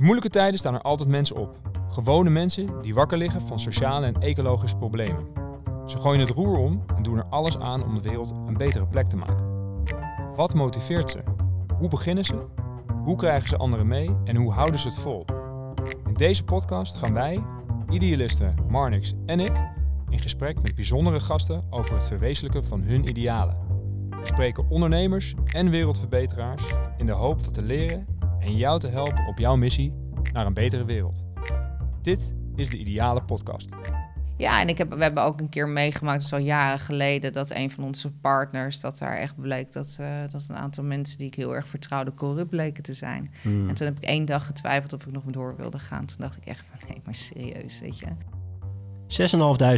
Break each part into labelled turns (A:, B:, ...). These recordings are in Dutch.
A: In moeilijke tijden staan er altijd mensen op. Gewone mensen die wakker liggen van sociale en ecologische problemen. Ze gooien het roer om en doen er alles aan om de wereld een betere plek te maken. Wat motiveert ze? Hoe beginnen ze? Hoe krijgen ze anderen mee en hoe houden ze het vol? In deze podcast gaan wij, idealisten Marnix en ik, in gesprek met bijzondere gasten over het verwezenlijken van hun idealen. We spreken ondernemers en wereldverbeteraars in de hoop van te leren en jou te helpen op jouw missie naar een betere wereld. Dit is de Ideale Podcast.
B: Ja, en ik heb, we hebben ook een keer meegemaakt, zo jaren geleden, dat een van onze partners, dat daar echt bleek dat, uh, dat een aantal mensen die ik heel erg vertrouwde, corrupt bleken te zijn.
C: Hmm.
B: En toen heb ik één dag getwijfeld of ik nog door wilde gaan. Toen dacht ik echt van, nee, maar serieus, weet je.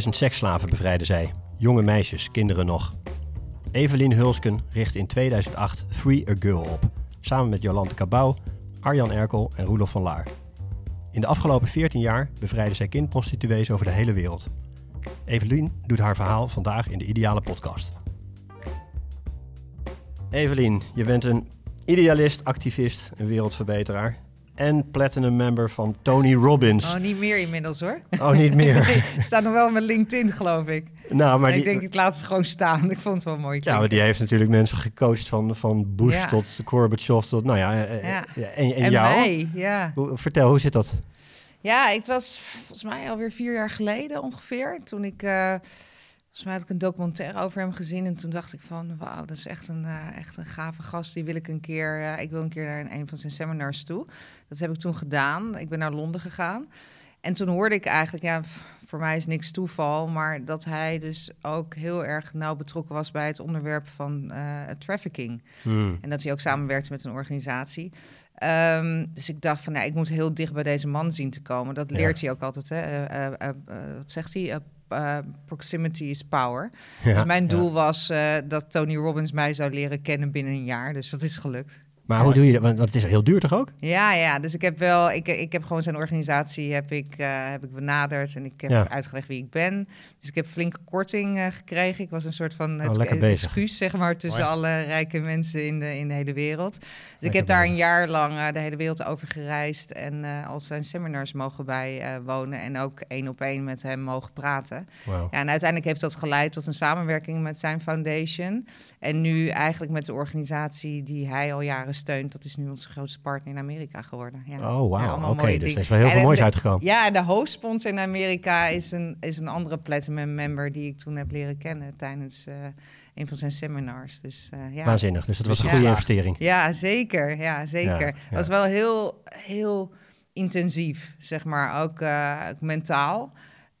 C: 6.500 seksslaven bevrijden zij. Jonge meisjes, kinderen nog. Evelien Hulsken richt in 2008 Free a Girl op. Samen met Jolante Cabau, Arjan Erkel en Roelof van Laar. In de afgelopen 14 jaar bevrijden zij kindprostituees over de hele wereld. Evelien doet haar verhaal vandaag in de Ideale Podcast. Evelien, je bent een idealist, activist, een wereldverbeteraar en platinum member van Tony Robbins.
B: Oh, niet meer inmiddels hoor.
C: Oh, niet meer.
B: Nee, staat nog wel op mijn LinkedIn, geloof ik.
C: nou, maar
B: ik
C: die,
B: denk, ik laat het gewoon staan. Ik vond het wel mooi.
C: ja, maar die heeft natuurlijk mensen gecoacht van, van Bush
B: Ja.
C: tot Gorbachev tot, nou ja, eh,
B: Ja.
C: ja, en, en,
B: en
C: jou.
B: mij, ja.
C: Hoe- Vertel, hoe zit dat?
B: Ja, ik was volgens mij alweer vier jaar geleden ongeveer. Toen ik, eh, volgens mij had ik een documentaire over hem gezien. En toen dacht ik van, wauw, dat is echt een, eh, echt een gave gast. Die wil ik een keer, eh, ik wil een keer naar een van zijn seminars toe. Dat heb ik toen gedaan. Ik ben naar Londen gegaan. En toen hoorde ik eigenlijk, ja, voor mij is niks toeval, maar dat hij dus ook heel erg nauw betrokken was bij het onderwerp van eh, trafficking.
C: Hmm.
B: En dat hij ook samenwerkte met een organisatie. Ehm, dus ik dacht van, nou, ik moet heel dicht bij deze man zien te komen. Dat
C: Ja.
B: leert hij ook altijd. Hè? Wat zegt hij? Eh, proximity is power.
C: Ja,
B: dus mijn
C: ja.
B: doel was eh, dat Tony Robbins mij zou leren kennen binnen een jaar. Dus dat is gelukt.
C: Maar hoe doe je dat? Want het is heel duur toch ook?
B: Ja, ja. Dus ik heb wel, ik, ik heb gewoon zijn organisatie heb ik, eh, heb ik benaderd en ik heb
C: Ja.
B: uitgelegd wie ik ben. Dus ik heb flinke korting eh, gekregen. Ik was een soort van
C: Oh,
B: excuus, zeg maar, tussen
A: Mooi.
B: alle rijke mensen in de, in de hele wereld. Dus ik heb daar een jaar lang eh, de hele wereld over gereisd en al zijn seminars mogen bijwonen en ook één op één met hem mogen praten. Ja, en uiteindelijk heeft dat geleid tot een samenwerking met zijn foundation. En nu eigenlijk met de organisatie die hij al jaren steunt. Dat is nu onze grootste partner in Amerika geworden. Ja.
C: Oh, wauw. Oké, dus er is wel heel
B: En
C: veel moois
B: de-
C: uitgekomen.
B: Ja, en de hoofdsponsor in Amerika is een, is een andere platinum member die ik toen heb leren kennen tijdens eh, een van zijn seminars. Dus eh, ja.
C: Waanzinnig. Dus dat was een
B: Ja.
C: goede investering.
B: Ja, zeker. Ja, zeker. Het was wel heel, heel intensief, zeg maar, ook, eh, ook mentaal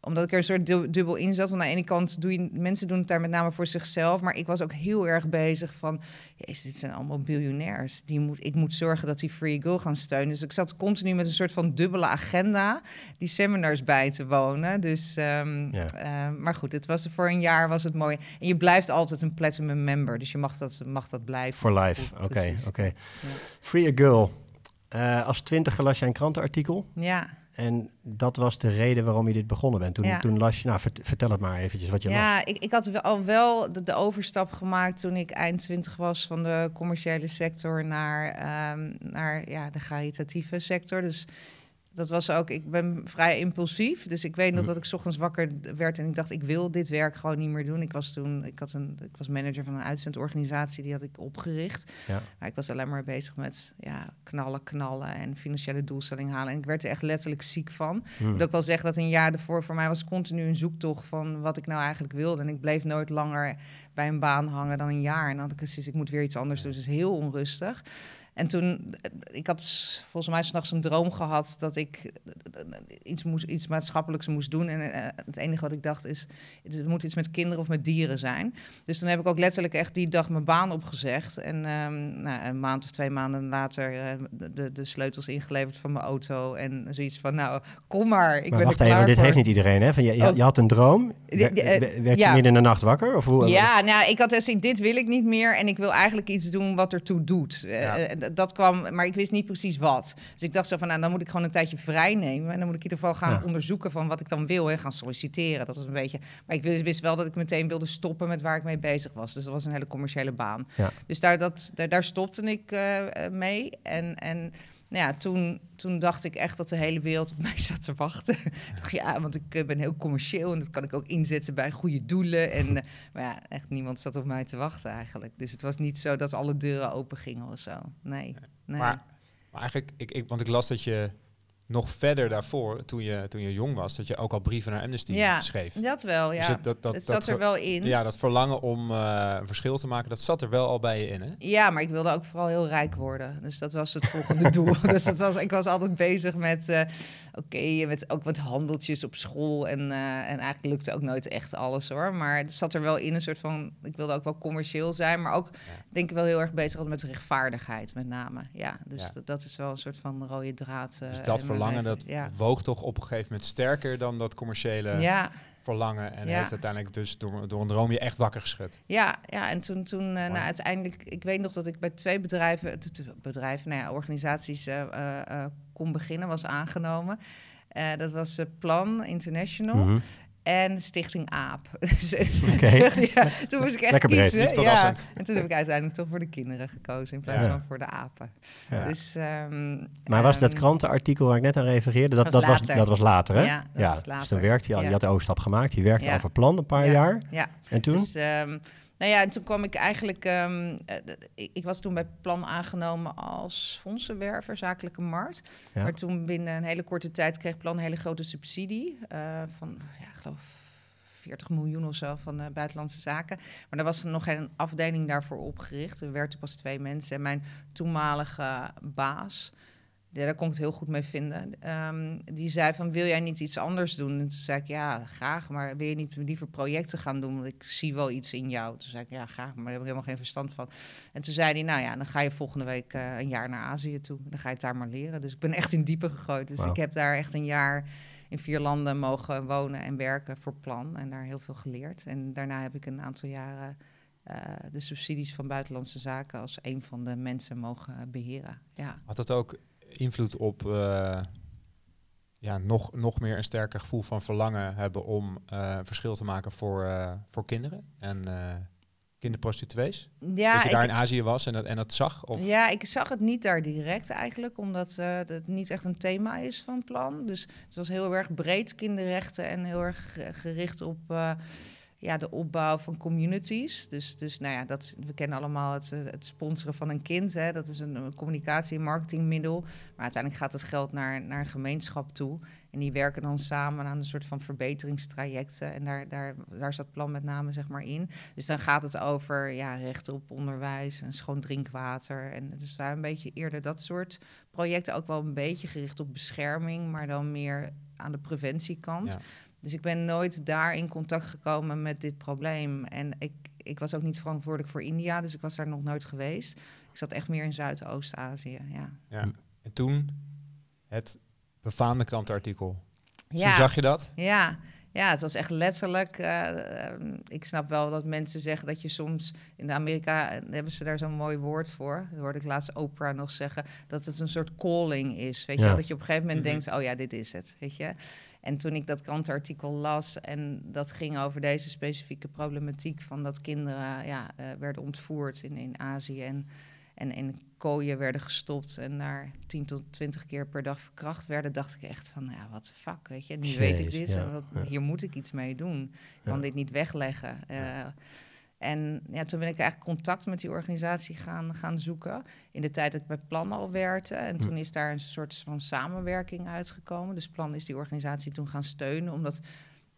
B: omdat ik er een soort du- dubbel in zat. Want aan de ene kant doe je, mensen doen het daar met name voor zichzelf. Maar ik was ook heel erg bezig van, jezus, dit zijn allemaal biljonairs. Die moet, ik moet zorgen dat die Free Girl gaan steunen. Dus ik zat continu met een soort van dubbele agenda die seminars bij te wonen. Dus, ehm,
C: Ja.
B: eh, maar goed, het was, voor een jaar was het mooi. En je blijft altijd een platinum member. Dus je mag dat, mag dat blijven.
C: For life. Oké, oké. Free a Girl. Eh, als twintiger las je een krantenartikel.
B: Ja.
C: En dat was de reden waarom je dit begonnen bent. Toen,
B: Ja.
C: toen las je... Nou, vert- vertel het maar eventjes wat je las.
B: Ja, ik, ik had al wel de, de overstap gemaakt toen ik eind 20 was van de commerciële sector naar, ehm, naar ja, de caritatieve sector. Dus dat was ook, ik ben vrij impulsief. Dus ik weet nog
C: Mhm.
B: dat ik 's ochtends wakker werd en ik dacht, ik wil dit werk gewoon niet meer doen. Ik was toen, ik, had een, ik was manager van een uitzendorganisatie, die had ik opgericht.
C: Ja.
B: Maar ik was alleen maar bezig met ja, knallen, knallen en financiële doelstelling halen. En ik werd er echt letterlijk ziek van.
C: Hmm.
B: Ik wil ook wel zeggen dat een jaar ervoor voor mij was continu een zoektocht van wat ik nou eigenlijk wilde. En ik bleef nooit langer bij een baan hangen dan een jaar. En dan had ik precies, ik moet weer iets anders doen. Dus heel onrustig. En toen, eh, ik had volgens mij s'nachts een droom gehad dat ik eh, iets, moest, iets maatschappelijks moest doen. En eh, het enige wat ik dacht is, het moet iets met kinderen of met dieren zijn. Dus toen heb ik ook letterlijk echt die dag mijn baan opgezegd. En ehm, nou, een maand of twee maanden later eh, de, de sleutels ingeleverd van mijn auto. En zoiets van, nou, kom maar, ik
C: maar
B: ben er
C: wacht
B: klaar
C: even, dit
B: voor.
C: heeft niet iedereen, hè? Van, je, je,
B: Oh.
C: je had een droom.
B: Eh,
C: wer- werd je midden in de nacht wakker? Of hoe,
B: Ja, nou, ik had gezien, dit wil ik niet meer en ik wil eigenlijk iets doen wat ertoe doet. Eh,
C: Ja.
B: eh, dat kwam, maar ik wist niet precies wat. Dus ik dacht zo van, nou, dan moet ik gewoon een tijdje vrij nemen en dan moet ik in ieder geval gaan
C: Ja.
B: onderzoeken van wat ik dan wil en gaan solliciteren. Dat was een beetje, maar ik wist- wel dat ik meteen wilde stoppen met waar ik mee bezig was. Dus dat was een hele commerciële baan.
C: Ja.
B: Dus daar, dat, daar, daar stopte ik eh, eh, mee en... en nou ja, toen, toen dacht ik echt dat de hele wereld op mij zat te wachten. dacht, ja, want ik eh, ben heel commercieel en dat kan ik ook inzetten bij goede doelen. En, eh, maar ja, echt niemand zat op mij te wachten eigenlijk. Dus het was niet zo dat alle deuren open gingen of zo. Nee. nee.
A: Maar, maar eigenlijk, ik, ik, want ik las dat je nog verder daarvoor, toen je, toen je jong was, dat je ook al brieven naar Amnesty
B: ja,
A: schreef.
B: dat wel, ja.
A: Dus
B: het,
A: dat, dat,
B: het zat er wel in.
A: Ja, dat verlangen om uh, een verschil te maken, dat zat er wel al bij je in, hè?
B: Ja, maar ik wilde ook vooral heel rijk worden. Dus dat was het volgende doel. Dus dat was, ik was altijd bezig met, uh, oké, met ook wat handeltjes op school. En, uh, en eigenlijk lukte ook nooit echt alles, hoor. Maar het zat er wel in een soort van, ik wilde ook wel commercieel zijn. Maar ook, ja. denk ik wel heel erg bezig met rechtvaardigheid, met name. Ja, dus
A: Ja.
B: Dat, dat is wel een soort van rode draad.
A: Dus dat
B: mijn
A: verlangen, dat
B: Ja.
A: woog toch op een gegeven moment sterker dan dat commerciële
B: Ja,
A: verlangen. En
B: Ja.
A: heeft uiteindelijk dus door, door een droom je echt wakker geschud.
B: Ja, ja, en toen, toen eh, nou, uiteindelijk, ik weet nog dat ik bij twee bedrijven, bedrijven, nou ja, organisaties eh, eh, eh, kon beginnen, was aangenomen. Eh, dat was eh, Plan International
C: Mhm.
B: En Stichting AAP. Dus, eh, ja, toen moest ik echt
C: Lekker breed,
B: kiezen. ja. En toen heb ik uiteindelijk toch voor de kinderen gekozen in plaats
A: Ja.
B: van voor de apen.
C: Ja.
B: Dus, ehm,
C: Maar was dat
B: ehm,
C: krantenartikel waar ik net aan refereerde, dat,
B: was
C: dat, was,
B: later.
C: dat was later, hè?
B: Ja, dat was
C: Dus
B: later.
C: toen werkte je al,
B: Ja.
C: je had de overstap gemaakt, je werkte
B: Ja.
C: over plan een paar
B: Ja.
C: jaar.
B: Ja,
C: En toen?
B: Dus, ehm, nou ja, en toen kwam ik eigenlijk... ehm, eh, ik, was toen bij Plan aangenomen als fondsenwerver, zakelijke markt.
C: Ja.
B: Maar toen binnen een hele korte tijd kreeg Plan een hele grote subsidie eh, van, ja, ik geloof 40 miljoen of zo van eh, buitenlandse zaken. Maar er was nog geen afdeling daarvoor opgericht. Er werkten pas twee mensen. En mijn toenmalige baas, ja, daar kon ik het heel goed mee vinden. Ehm, die zei van, wil jij niet iets anders doen? En toen zei ik, ja, graag. Maar wil je niet liever projecten gaan doen? Want ik zie wel iets in jou. Toen zei ik, ja, graag. Maar daar heb ik helemaal geen verstand van. En toen zei hij, nou ja, dan ga je volgende week eh, een jaar naar Azië toe. Dan ga je het daar maar leren. Dus ik ben echt in diepe gegooid. Dus ik heb daar echt een jaar in vier landen mogen wonen en werken voor plan. En daar heel veel geleerd. En daarna heb ik een aantal jaren... eh, de subsidies van buitenlandse zaken als een van de mensen mogen eh, beheren. Ja.
A: Had dat ook invloed op eh, ja, nog, nog meer een sterker gevoel van verlangen hebben om eh, verschil te maken voor, eh, voor kinderen en kinderprostituees?
B: Ja,
A: dat je daar in Azië was en dat, en dat zag? Of?
B: Ja, ik zag het niet daar direct eigenlijk, omdat het niet echt een thema is van het plan. Dus het was heel erg breed kinderrechten en heel erg ge- gericht op ja, de opbouw van communities. Dus, dus nou ja, dat, we kennen allemaal het, het sponsoren van een kind. Hè. Dat is een, communicatie- en marketingmiddel. Maar uiteindelijk gaat het geld naar, naar een gemeenschap toe. En die werken dan samen aan een soort van verbeteringstrajecten. En daar, daar, daar zat plan met name zeg maar in. Dus dan gaat het over ja, rechten op onderwijs en schoon drinkwater. En is daar een beetje eerder dat soort projecten. Ook wel een beetje gericht op bescherming, maar dan meer aan de preventiekant.
A: Ja.
B: Dus ik ben nooit daar in contact gekomen met dit probleem. En ik, ik was ook niet verantwoordelijk voor India, dus ik was daar nog nooit geweest. Ik zat echt meer in Zuidoost-Azië, ja.
A: Ja. En toen het befaamde krantenartikel.
B: Ja.
A: Zo zag je dat?
B: Ja, ja, het was echt letterlijk. eh, ehm, ik snap wel dat mensen zeggen dat je soms in Amerika eh, hebben ze daar zo'n mooi woord voor. Dat hoorde ik laatst Oprah nog zeggen dat het een soort calling is. Weet je,
C: Ja.
B: dat je op een gegeven moment
A: Mhm.
B: denkt: oh ja, dit is het. Weet je. En toen ik dat krantenartikel las en dat ging over deze specifieke problematiek van dat kinderen ja, eh, werden ontvoerd in, in Azië en, en in kooien werden gestopt en daar 10 tot 20 keer per dag verkracht werden, dacht ik echt van, ja, wat fuck, weet je. Nu weet ik dit
C: ja,
B: en wat,
C: ja.
B: hier moet ik iets mee doen. Ik kan dit niet wegleggen. Eh, En ja, toen ben ik eigenlijk contact met die organisatie gaan, gaan zoeken. In de tijd dat ik bij Plan al werkte. En
C: Hm.
B: toen is daar een soort van samenwerking uitgekomen. Dus Plan is die organisatie toen gaan steunen. Omdat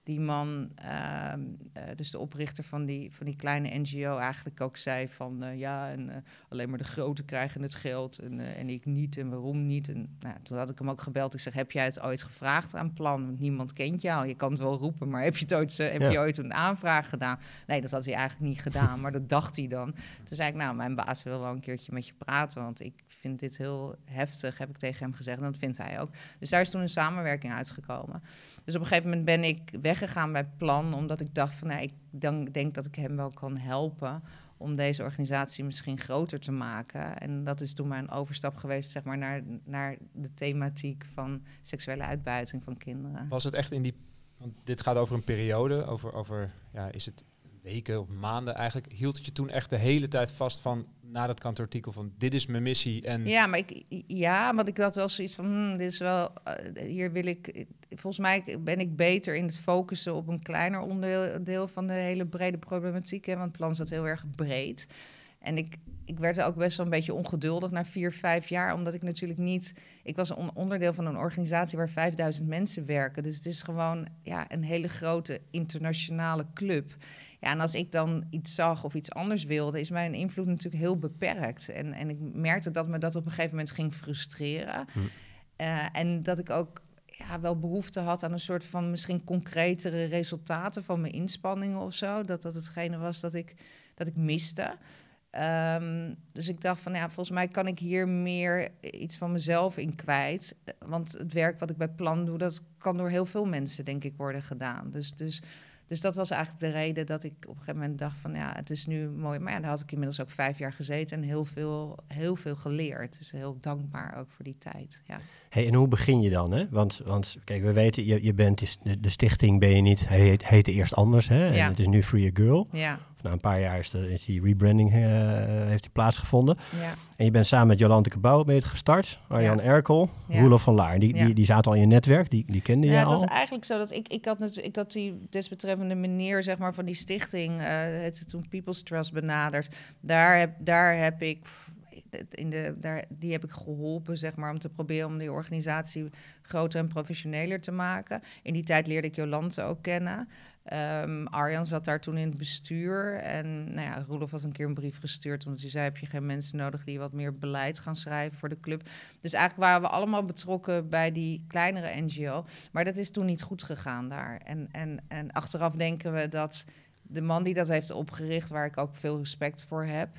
B: die man, ehm, eh, dus de oprichter van die, van die kleine NGO, eigenlijk ook zei van eh, ja, en eh, alleen maar de grote krijgen het geld en, en ik niet en waarom niet. En nou, toen had ik hem ook gebeld. Ik zeg, heb jij het ooit gevraagd aan Plan? Want niemand kent jou. Je kan het wel roepen, maar heb je, het ooit, heb
C: Ja.
B: je ooit een aanvraag gedaan? Nee, dat had hij eigenlijk niet gedaan, maar dat dacht hij dan. Toen zei ik, nou, mijn baas wil wel een keertje met je praten, want ik vind dit heel heftig, heb ik tegen hem gezegd. En dat vindt hij ook. Dus daar is toen een samenwerking uitgekomen. Dus op een gegeven moment ben ik weggegaan bij Plan, omdat ik dacht van, nou, ik dan, denk dat ik hem wel kan helpen om deze organisatie misschien groter te maken. En dat is toen mijn overstap geweest, zeg maar, naar, naar de thematiek van seksuele uitbuiting van kinderen.
A: Was het echt in die... Want dit gaat over een periode, over, over ja, is het een weken of maanden eigenlijk, hield het je toen echt de hele tijd vast van na dat kantoartikel van dit is mijn missie en
B: Ja, maar ik, ja, want ik had wel zoiets van, hmm, dit is wel, eh, hier wil ik, volgens mij ben ik beter in het focussen op een kleiner onderdeel van de hele brede problematiek, hè, want het plan zat heel erg breed. En ik, ik werd ook best wel een beetje ongeduldig na vier, vijf jaar, omdat ik natuurlijk niet, ik was een onderdeel van een organisatie waar 5000 mensen werken, dus het is gewoon ja, een hele grote internationale club. Ja, en als ik dan iets zag of iets anders wilde, is mijn invloed natuurlijk heel beperkt. En, en ik merkte dat me dat op een gegeven moment ging frustreren.
C: Hm.
B: Eh, en dat ik ook ja, wel behoefte had aan een soort van misschien concretere resultaten van mijn inspanningen of zo. Dat dat hetgene was dat ik, dat ik miste. Ehm, dus ik dacht van ja, volgens mij kan ik hier meer iets van mezelf in kwijt. Want het werk wat ik bij Plan doe, dat kan door heel veel mensen, denk ik, worden gedaan. Dus, dus dus dat was eigenlijk de reden dat ik op een gegeven moment dacht van ja, het is nu mooi. Maar ja, daar had ik inmiddels ook vijf jaar gezeten en heel veel, heel veel geleerd. Dus heel dankbaar ook voor die tijd. Ja.
C: Hey, en hoe begin je dan? Hè? Want, want kijk, we weten, je, je bent de, de stichting ben je niet, hij heet, heette eerst anders. Hè? En
B: Ja.
C: het is nu Free a Girl.
B: Ja,
C: na een paar jaar is, de, is die rebranding eh, heeft die plaatsgevonden.
B: ja,
C: En je bent samen met Jolante Cabau het gestart. Arjan
B: Ja.
C: Erkel,
B: Ja.
C: Roelof van Laar. Die,
B: Ja.
C: die, die zaten al in je netwerk, die, die kende
B: ja,
C: je
B: het
C: al.
B: was eigenlijk zo dat ik, ik, had, net, ik had die desbetreffende meneer zeg maar, van die stichting, eh het toen People's Trust benaderd. Daar heb, daar heb ik, in de, daar, die heb ik geholpen zeg maar, om te proberen om die organisatie groter en professioneler te maken. In die tijd leerde ik Jolante ook kennen. Ehm, Arjan zat daar toen in het bestuur. En nou ja, Roelof had een keer een brief gestuurd. Omdat hij zei: Heb je geen mensen nodig die wat meer beleid gaan schrijven voor de club? Dus eigenlijk waren we allemaal betrokken bij die kleinere NGO. Maar dat is toen niet goed gegaan daar. En, en, en achteraf denken we dat de man die dat heeft opgericht, waar ik ook veel respect voor heb,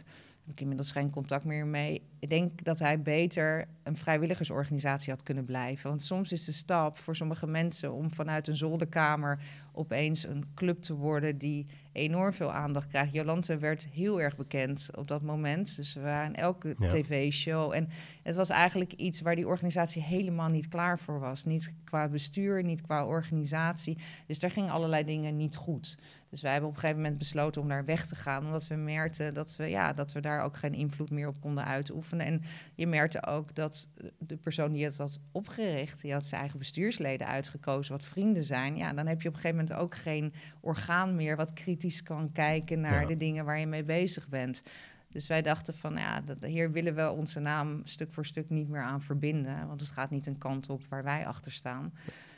B: heb ik inmiddels geen contact meer mee. Ik denk dat hij beter een vrijwilligersorganisatie had kunnen blijven. Want soms is de stap voor sommige mensen om vanuit een zolderkamer opeens een club te worden die enorm veel aandacht krijgt. Jolante werd heel erg bekend op dat moment. Dus we waren in elke
C: Ja.
B: tv-show. En het was eigenlijk iets waar die organisatie helemaal niet klaar voor was. Niet qua bestuur, niet qua organisatie. Dus daar gingen allerlei dingen niet goed. Dus wij hebben op een gegeven moment besloten om daar weg te gaan. Omdat we merkten dat we, ja, dat we daar ook geen invloed meer op konden uitoefenen. En je merkte ook dat de persoon die het had opgericht, die had zijn eigen bestuursleden uitgekozen, wat vrienden zijn. Ja, dan heb je op een gegeven moment ook geen orgaan meer wat kritisch kan kijken naar
C: Ja.
B: de dingen waar je mee bezig bent. Dus wij dachten van, ja, hier willen we onze naam stuk voor stuk niet meer aan verbinden. Want het gaat niet een kant op waar wij achter staan.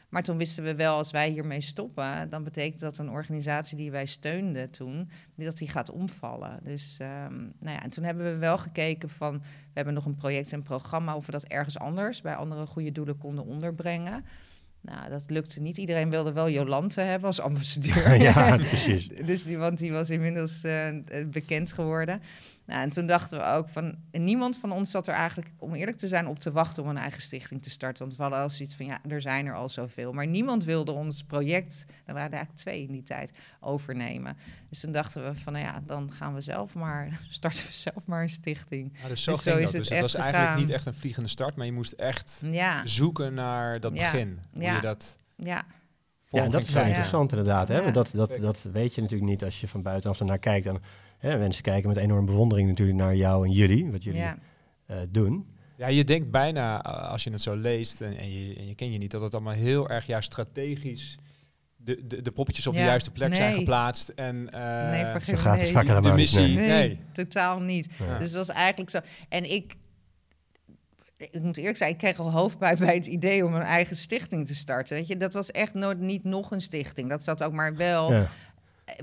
B: Maar toen wisten we wel, als wij hiermee stoppen, dan betekent dat een organisatie die wij steunden toen, dat die gaat omvallen. Dus, ehm, nou ja, en toen hebben we wel gekeken van, we hebben nog een project en programma, of we dat ergens anders bij andere goede doelen konden onderbrengen. Nou, dat lukte niet. Iedereen wilde wel Jolante hebben als ambassadeur.
C: ja, precies.
B: Dus die, want die was inmiddels eh, bekend geworden. Nou, en toen dachten we ook van... niemand van ons zat er eigenlijk, om eerlijk te zijn, op te wachten... om een eigen stichting te starten. Want we hadden al zoiets van, ja, er zijn er al zoveel. Maar niemand wilde ons project, er waren er eigenlijk twee in die tijd, overnemen. Dus toen dachten we van, nou ja, dan gaan we zelf maar... starten we zelf maar een stichting.
A: Ja, dus zo
B: Dus zo
A: ging
B: is
A: dat.
B: het
A: Dus het was eigenlijk niet echt een vliegende start, maar je moest echt
B: Ja,
A: zoeken naar dat
B: Ja.
A: begin. Hoe
B: Ja.
A: je dat
B: ja,
C: Ja, en dat is wel interessant inderdaad. Hè?
B: Ja.
C: Want dat, dat, dat weet je natuurlijk niet als je van buitenaf ernaar kijkt. Dan, hè, mensen kijken met enorm bewondering natuurlijk naar jou en jullie, wat jullie
B: ja,
C: eh, doen.
A: Ja, je denkt bijna, eh, als je het zo leest en, en, je, en je ken je niet, dat het allemaal heel erg juist strategisch de, de, de poppetjes op de
B: Ja,
A: juist plek zijn geplaatst. En eh,
B: nee, vergeet
C: gaat het
B: nee.
A: de missie.
C: Nee.
B: Nee,
A: Nee.
B: totaal niet.
C: Ja.
B: Dus het was eigenlijk zo. En ik, ik moet eerlijk zijn, ik kreeg al hoofdpijn bij het idee om een eigen stichting te starten. Weet je, dat was echt nooit niet nog een stichting. Dat zat ook maar wel.
C: Ja.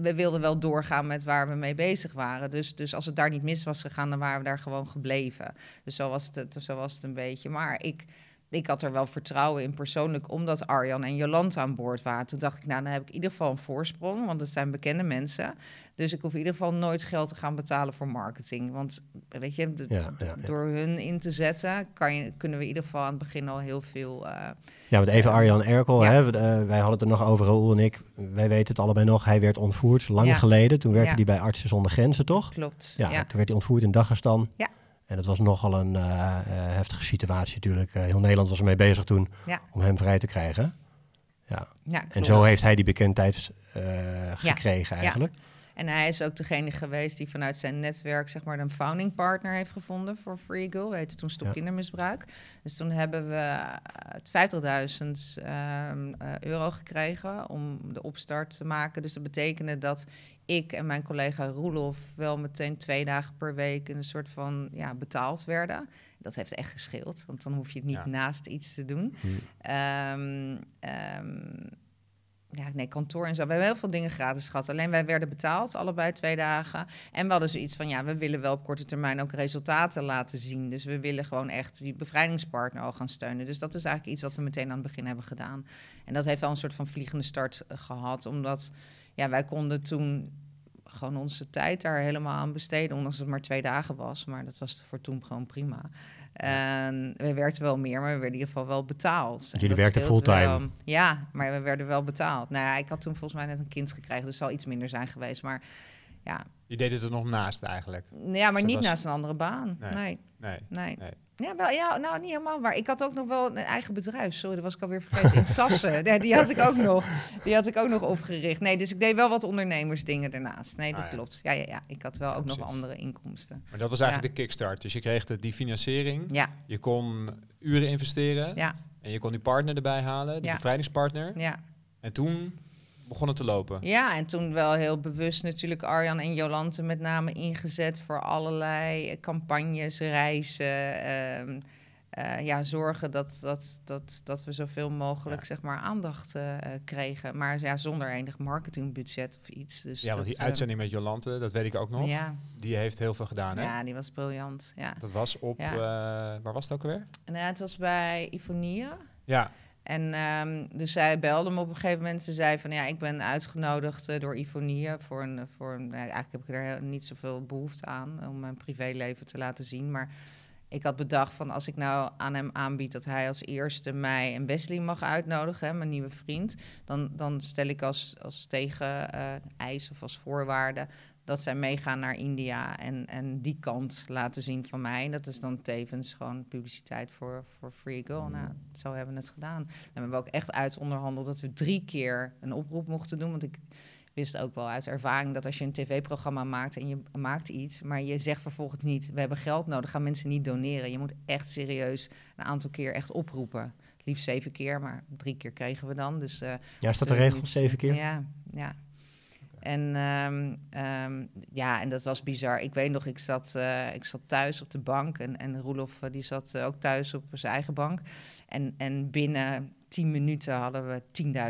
B: We wilden wel doorgaan met waar we mee bezig waren. Dus, dus als het daar niet mis was gegaan, dan waren we daar gewoon gebleven. Dus zo was het, zo was het een beetje. Maar ik, ik had er wel vertrouwen in persoonlijk, omdat Arjan en Jolanta aan boord waren. Toen dacht ik, nou, dan heb ik in ieder geval een voorsprong, want het zijn bekende mensen. Dus ik hoef in ieder geval nooit geld te gaan betalen voor marketing. Want weet je, de-
C: Ja, ja, ja.
B: door hun in te zetten, kan je, kunnen we in ieder geval aan het begin al heel veel. eh,
C: Ja, want even
B: Ja.
C: Arjan Erkel, hè, we- eh, wij hadden het er nog over, Raoul en ik. Wij weten het allebei nog. Hij werd ontvoerd, lang geleden. Toen werkte hij bij Artsen zonder Grenzen, toch?
B: klopt.
C: Ja, toen werd hij ontvoerd in Dagestan.
B: Ja.
C: En dat was nogal een eh, eh, heftige situatie natuurlijk. Eh, heel Nederland was ermee bezig toen om hem vrij te krijgen. Ja.
B: ja,
C: En zo heeft hij die bekendheid eh, gekregen
B: Ja.
C: eigenlijk.
B: En hij is ook degene geweest die vanuit zijn netwerk zeg maar een founding partner heeft gevonden voor Free Girl. We heette toen Stop
C: Ja.
B: Kindermisbruik. Dus toen hebben we eh, het 50.000 ehm, eh, euro gekregen om de opstart te maken. Dus dat betekende dat ik en mijn collega Roelof wel meteen twee dagen per week een soort van ja, betaald werden. Dat heeft echt gescheeld, want dan hoef je het niet
A: Ja.
B: naast iets te doen.
C: Hm.
B: Ja, nee, kantoor en zo. We hebben heel veel dingen gratis gehad. Alleen wij werden betaald, allebei twee dagen. En we hadden zoiets van, ja, we willen wel op korte termijn ook resultaten laten zien. Dus we willen gewoon echt die bevrijdingspartner al gaan steunen. Dus dat is eigenlijk iets wat we meteen aan het begin hebben gedaan. En dat heeft wel een soort van vliegende start eh, gehad. Omdat, ja, wij konden toen gewoon onze tijd daar helemaal aan besteden. Ondanks dat het maar twee dagen was. Maar dat was voor toen gewoon prima. En we werkten wel meer, maar we werden in ieder geval wel betaald. En
C: jullie werkten fulltime?
B: wel. Ja, maar we werden wel betaald. Nou ja, ik had toen volgens mij net een kind gekregen, dus het zal iets minder zijn geweest. Maar ja,
A: Je deed het er nog naast eigenlijk.
B: ja maar niet
A: was-
B: naast een andere baan.
A: Nee.
B: Nee,
A: Nee.
B: nee.
A: Nee.
B: Ja, wel, ja, nou niet helemaal waar. Ik had ook nog wel een eigen bedrijf. Sorry, dat was ik alweer vergeten. In tassen. Die had ik ook nog. Die had ik ook nog opgericht. Nee, dus ik deed wel wat ondernemersdingen daarnaast. Nee, dat
A: Ah, ja.
B: klopt. Ja, ja, ja. Ik had wel
A: Ja,
B: ook nog andere inkomsten.
A: Maar dat was eigenlijk de kickstart. Dus je kreeg de, die financiering.
B: Ja,
A: Je kon uren investeren.
B: ja,
A: En je kon die partner erbij halen, de
B: Ja.
A: bevrijdingspartner.
B: ja.
A: En toen begon het te lopen.
B: Ja, en toen wel heel bewust natuurlijk Arjan en Jolante met name ingezet voor allerlei campagnes, reizen. ehm, eh, ja, zorgen dat, dat, dat, dat we zoveel mogelijk
A: Ja.
B: zeg maar, aandacht eh, kregen. Maar ja, zonder enig marketingbudget of iets. Dus
A: ja, want
B: dat,
A: die
B: eh,
A: uitzending met Jolante, dat weet ik ook nog.
B: Ja,
A: Die heeft heel veel gedaan, hè?
B: ja, die was briljant. Ja.
A: Dat was op,
B: Ja.
A: waar was het ook alweer?
B: En eh, het was bij Ifonia.
A: Ja,
B: En ehm, dus zij belde me op een gegeven moment. Ze zei van ja, ik ben uitgenodigd eh, door Ifonia voor een. Voor een nou, eigenlijk heb ik er niet zoveel behoefte aan om mijn privéleven te laten zien. Maar ik had bedacht van als ik nou aan hem aanbied dat hij als eerste mij en Wesley mag uitnodigen, hè, mijn nieuwe vriend, dan, dan stel ik als, als tegen eh, eis of als voorwaarde dat zij meegaan naar India en, en die kant laten zien van mij. Dat is dan tevens gewoon publiciteit voor, voor Free Girl. Nou, zo hebben we het gedaan. En we hebben ook echt uit onderhandeld dat we drie keer een oproep mochten doen. Want ik wist ook wel uit ervaring dat als je een tv-programma maakt en je maakt iets, maar je zegt vervolgens niet, we hebben geld nodig, gaan mensen niet doneren. Je moet echt serieus een aantal keer echt oproepen. Liefst zeven keer, maar drie keer kregen we dan. Dus eh,
C: Ja, is dat de
B: Zullen we
C: regel? Zeven keer?
B: Ja, ja. En ehm, ehm, ja, en dat was bizar. Ik weet nog, ik zat, eh, ik zat thuis op de bank en, en Roelof eh, die zat eh, ook thuis op zijn eigen bank. En, en binnen tien minuten hadden we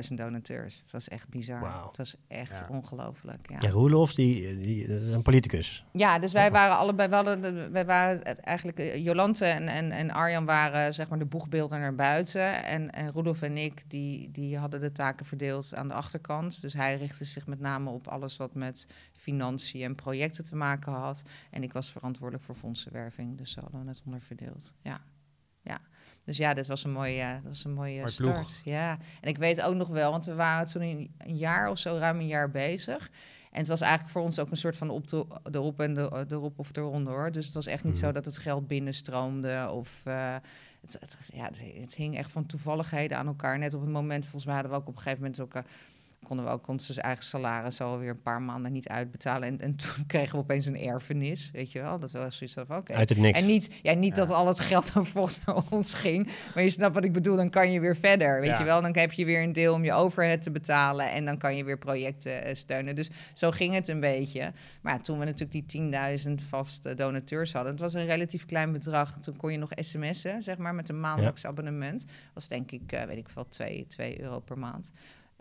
B: 10.000 donateurs. Het was echt bizar. Het was echt
A: Ja.
B: ongelooflijk. Ja.
C: Ja, Roelof, die, die, een politicus.
B: Ja, dus wij waren allebei, we hadden, de- wij waren eigenlijk, eh, Jolante en, en, en Arjan waren zeg maar de boegbeelden naar buiten. En, en Rudolf en ik, die, die hadden de taken verdeeld aan de achterkant. Dus hij richtte zich met name op alles wat met financiën en projecten te maken had. En ik was verantwoordelijk voor fondsenwerving, dus zo hadden we het onderverdeeld. Ja. Ja, dus ja, dit was een mooie, dat was een mooie
A: Mooi
B: start.
A: ploeg.
B: Ja, en ik weet ook nog wel, want we waren toen een, een jaar of zo, ruim een jaar bezig. En het was eigenlijk voor ons ook een soort van op de, erop en de, erop of eronder hoor. Dus het was echt niet
C: Mhm.
B: zo dat het geld binnenstroomde of... eh, het, het- ja, het, het hing echt van toevalligheden aan elkaar. Net op het moment, volgens mij hadden we ook op een gegeven moment ook... konden we ook ons eigen salaris alweer een paar maanden niet uitbetalen. En, en toen kregen we opeens een erfenis, weet je wel. Dat was zoiets van, oké.
C: Uit het niks.
B: En niet, ja, niet
A: Ja.
B: dat al het geld dan volgens naar ons ging. Maar je snapt wat ik bedoel, dan kan je weer verder. Weet
A: Ja.
B: je wel, dan heb je weer een deel om je overhead te betalen. En dan kan je weer projecten eh, steunen. Dus zo ging het een beetje. Maar ja, toen we natuurlijk die 10.000 vaste donateurs hadden. Het was een relatief klein bedrag. Toen kon je nog sms'en, zeg maar, met een maandelijks abonnement. was denk ik, eh, weet ik veel, 2, 2 euro per maand.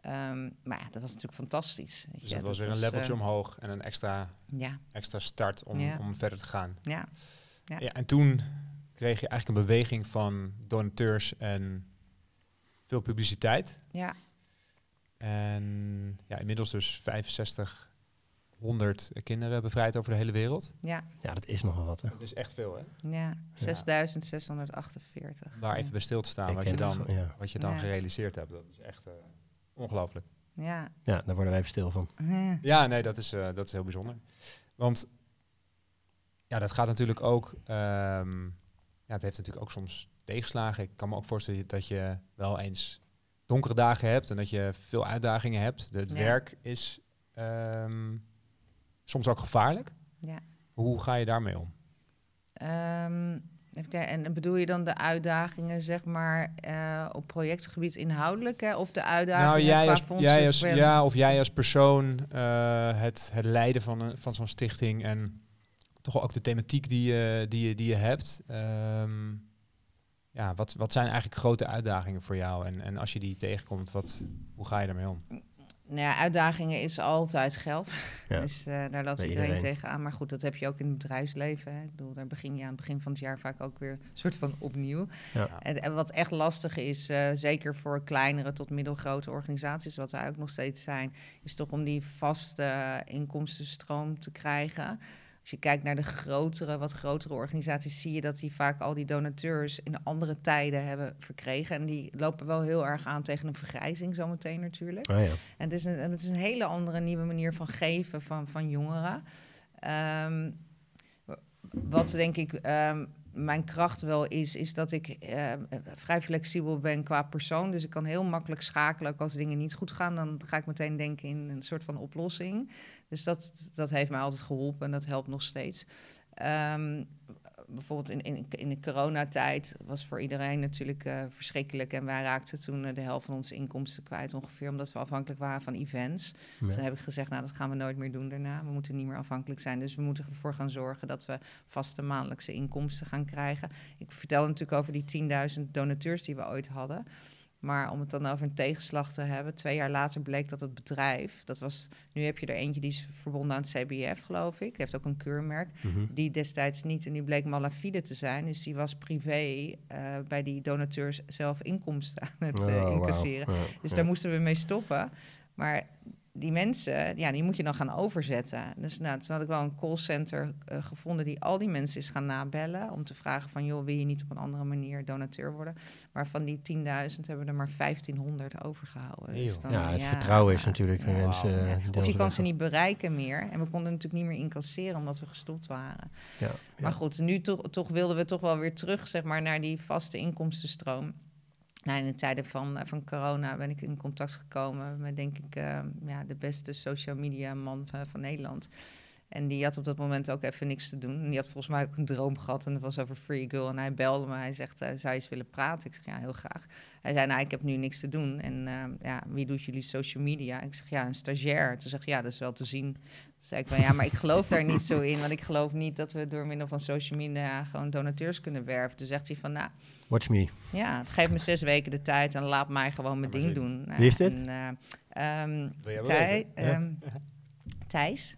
B: Ehm, maar ja, dat was natuurlijk fantastisch. Weet
A: dus
B: je.
A: dat was weer een leveltje
B: eh,
A: omhoog en een extra,
B: Ja,
A: extra start om,
B: Ja.
A: om verder te gaan.
B: ja. Ja.
A: Ja, en toen kreeg je eigenlijk een beweging van donateurs en veel publiciteit.
B: ja.
A: En ja, inmiddels dus 6500 kinderen bevrijd over de hele wereld.
B: Ja,
C: Ja, dat is nogal wat. Hè.
A: Dat is echt veel, hè?
B: ja, 6648.
A: Om daar even bij stil te staan
C: Ik
A: wat je dan,
C: ja.
A: wat je dan
B: Ja.
A: gerealiseerd hebt. Dat is echt eh, ongelooflijk.
B: Ja.
C: ja, daar worden wij even stil van.
B: Ja.
A: Ja, nee, dat is, eh, dat is heel bijzonder. Want ja, dat gaat natuurlijk ook. ehm, ja, het heeft natuurlijk ook soms tegenslagen. Ik kan me ook voorstellen dat je wel eens donkere dagen hebt en dat je veel uitdagingen hebt. De- Het
B: Ja.
A: werk is, ehm, soms ook gevaarlijk.
B: Ja.
A: Hoe ga je daarmee om?
B: Ehm, even kijken, en bedoel je dan de uitdagingen, zeg maar, eh, op projectgebied inhoudelijk, hè? of de uitdagingen
A: Nou, jij
B: qua
A: als, jij als, ja, of jij als persoon eh, het, het leiden van, een, van zo'n stichting en toch ook de thematiek die je, die je, die je hebt. Ehm, ja, wat, wat zijn eigenlijk grote uitdagingen voor jou? En, en als je die tegenkomt, wat, hoe ga je daarmee om?
B: Nou ja, uitdagingen is altijd geld.
C: Ja.
B: Dus eh, daar loopt iedereen,
C: iedereen.
B: tegenaan. Maar goed, dat heb je ook in het bedrijfsleven. Hè. Ik bedoel, daar begin je aan het begin van het jaar vaak ook weer een soort van opnieuw.
C: Ja.
B: En, en wat echt lastig is, eh, zeker voor kleinere tot middelgrote organisaties, wat wij ook nog steeds zijn, is toch om die vaste inkomstenstroom te krijgen. Als je kijkt naar de grotere, wat grotere organisaties, zie je dat die vaak al die donateurs in andere tijden hebben verkregen. En die lopen wel heel erg aan tegen een vergrijzing zometeen natuurlijk.
C: Oh ja.
B: En het is een, het is een hele andere nieuwe manier van geven van, van jongeren. Ehm, wat denk ik ehm, mijn kracht wel is, is dat ik ehm, vrij flexibel ben qua persoon. Dus ik kan heel makkelijk schakelen. Ook als dingen niet goed gaan, dan ga ik meteen denken in een soort van oplossing. Dus dat, dat heeft mij altijd geholpen en dat helpt nog steeds. Ehm, bijvoorbeeld in, in, in de coronatijd was voor iedereen natuurlijk eh, verschrikkelijk. En wij raakten toen eh, de helft van onze inkomsten kwijt ongeveer, omdat we afhankelijk waren van events. Dus dan heb ik gezegd, nou dat gaan we nooit meer doen daarna. We moeten niet meer afhankelijk zijn. Dus we moeten ervoor gaan zorgen dat we vaste maandelijkse inkomsten gaan krijgen. Ik vertelde natuurlijk over die 10.000 donateurs die we ooit hadden. Maar om het dan over een tegenslag te hebben, twee jaar later bleek dat het bedrijf, dat was, nu heb je er eentje die is verbonden aan het CBF, geloof ik, heeft ook een keurmerk,
C: Mhm.
B: die destijds niet en die bleek malafide te zijn. Dus die was privé eh, bij die donateurs zelf inkomsten aan het eh,
C: Oh,
B: incasseren.
C: Ja,
B: Dus
C: ja.
B: daar moesten we mee stoppen. Maar die mensen, ja, die moet je dan gaan overzetten. Dus nou, toen had ik wel een callcenter eh, gevonden die al die mensen is gaan nabellen. Om te vragen van, joh, wil je niet op een andere manier donateur worden? Maar van die 10.000 hebben we er maar 1500 overgehouden. Dus dan,
C: ja, het vertrouwen is natuurlijk
B: ja.
C: mensen.
A: Wauw.
C: eh,
B: Of je kan ze niet bereiken meer. En we konden natuurlijk niet meer incasseren omdat we gestopt waren.
C: Ja,
B: Maar goed, nu toch, toch wilden we toch wel weer terug zeg maar, naar die vaste inkomstenstroom. Nou, in de tijden van, eh, van corona ben ik in contact gekomen met, denk ik, eh, ja, de beste social media man van, van Nederland. En die had op dat moment ook even niks te doen. En die had volgens mij ook een droom gehad en dat was over Free Girl. En hij belde me, hij zegt, eh, zou je eens willen praten? Ik zeg, ja, heel graag. Hij zei, nou, ik heb nu niks te doen. En eh, ja, wie doet jullie social media? Ik zeg, ja, een stagiair. Toen zeg je, ja, dat is wel te zien. Toen zei ik van, ja, maar ik geloof daar niet zo in. Want ik geloof niet dat we door middel van social media gewoon donateurs kunnen werven. Toen zegt hij van, nou,
C: Watch me.
B: ja, geef me zes weken de tijd en laat mij gewoon mijn ding
A: zien.
B: doen. Nou,
C: Wie is dit?
B: en, eh, ehm,
A: Wil jij wel
B: Thij- ehm, Thijs.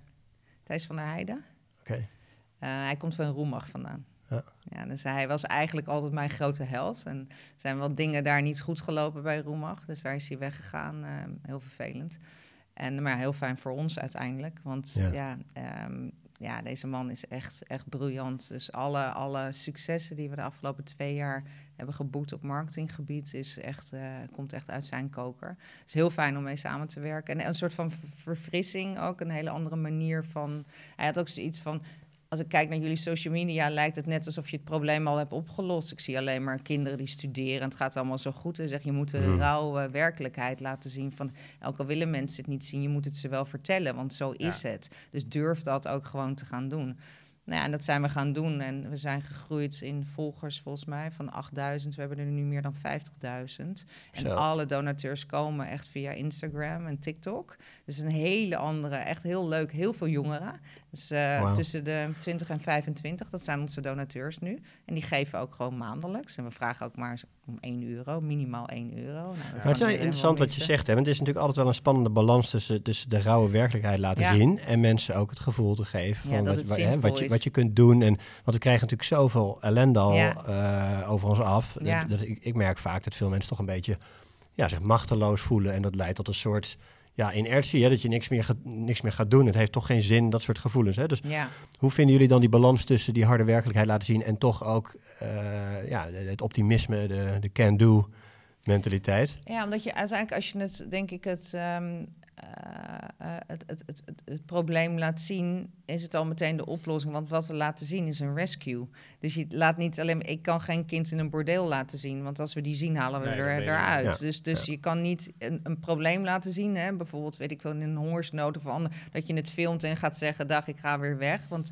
B: Thijs van der Heijden.
C: Oké.
B: Eh, hij komt van Roemag vandaan.
C: Ja.
B: Ja, dus hij was eigenlijk altijd mijn grote held. En er zijn wel dingen daar niet goed gelopen bij Roemag. Dus daar is hij weggegaan. eh, heel vervelend. En, maar heel fijn voor ons uiteindelijk. Want
C: Ja.
B: ja, ehm, ja, deze man is echt, echt briljant. Dus alle, alle successen die we de afgelopen twee jaar hebben geboekt op marketinggebied... Is echt, eh, komt echt uit zijn koker. Het is heel fijn om mee samen te werken. En een soort van ver- verfrissing ook. Een hele andere manier van... Hij had ook zoiets van als ik kijk naar jullie social media, lijkt het net alsof je het probleem al hebt opgelost. Ik zie alleen maar kinderen die studeren en het gaat allemaal zo goed. En zeg je moet de
C: Hmm.
B: rauwe werkelijkheid laten zien van, elke al willen mensen het niet zien, je moet het ze wel vertellen, want zo is het. Dus durf dat ook gewoon te gaan doen. Nou ja, en dat zijn we gaan doen. En we zijn gegroeid in volgers volgens mij van 8000. We hebben er nu meer dan 50.000. En alle donateurs komen echt via Instagram en TikTok. Dus een hele andere, echt heel leuk, heel veel jongeren. Dus eh, tussen de 20 en 25, dat zijn onze donateurs nu. En die geven ook gewoon maandelijks. En we vragen ook maar om 1 euro, minimaal 1 euro. Nou,
C: Maar het is interessant wat je zegt, hè? want het is natuurlijk altijd wel een spannende balans tussen, tussen de rauwe werkelijkheid laten
B: Ja.
C: zien en mensen ook het gevoel te geven
B: Ja,
C: van wat, hè, wat, je, wat je kunt doen. En, want we krijgen natuurlijk zoveel ellende al
B: Ja.
C: eh, over ons af.
B: Ja.
C: Dat, dat ik, ik merk vaak dat veel mensen toch een beetje ja, zich machteloos voelen en dat leidt tot een soort ja, inertie, hè, dat je niks meer, gaat, niks meer gaat doen. Het heeft toch geen zin, dat soort gevoelens. Hè? Dus
B: Ja.
C: hoe vinden jullie dan die balans tussen die harde werkelijkheid laten zien en toch ook eh, ja, het optimisme, de, de can-do mentaliteit?
B: Ja, omdat je uiteindelijk als je het, denk ik, het, ehm, eh, eh, het, het, het, het, het probleem laat zien, is het al meteen de oplossing. Want wat we laten zien is een rescue. Dus je laat niet alleen, ik kan geen kind in een bordeel laten zien, want als we die zien, halen we er eruit. Dus, dus je kan niet een, een probleem laten zien, hè? bijvoorbeeld, weet ik wel, in een hongersnood of ander, dat je het filmt en gaat zeggen, dag, ik ga weer weg. Want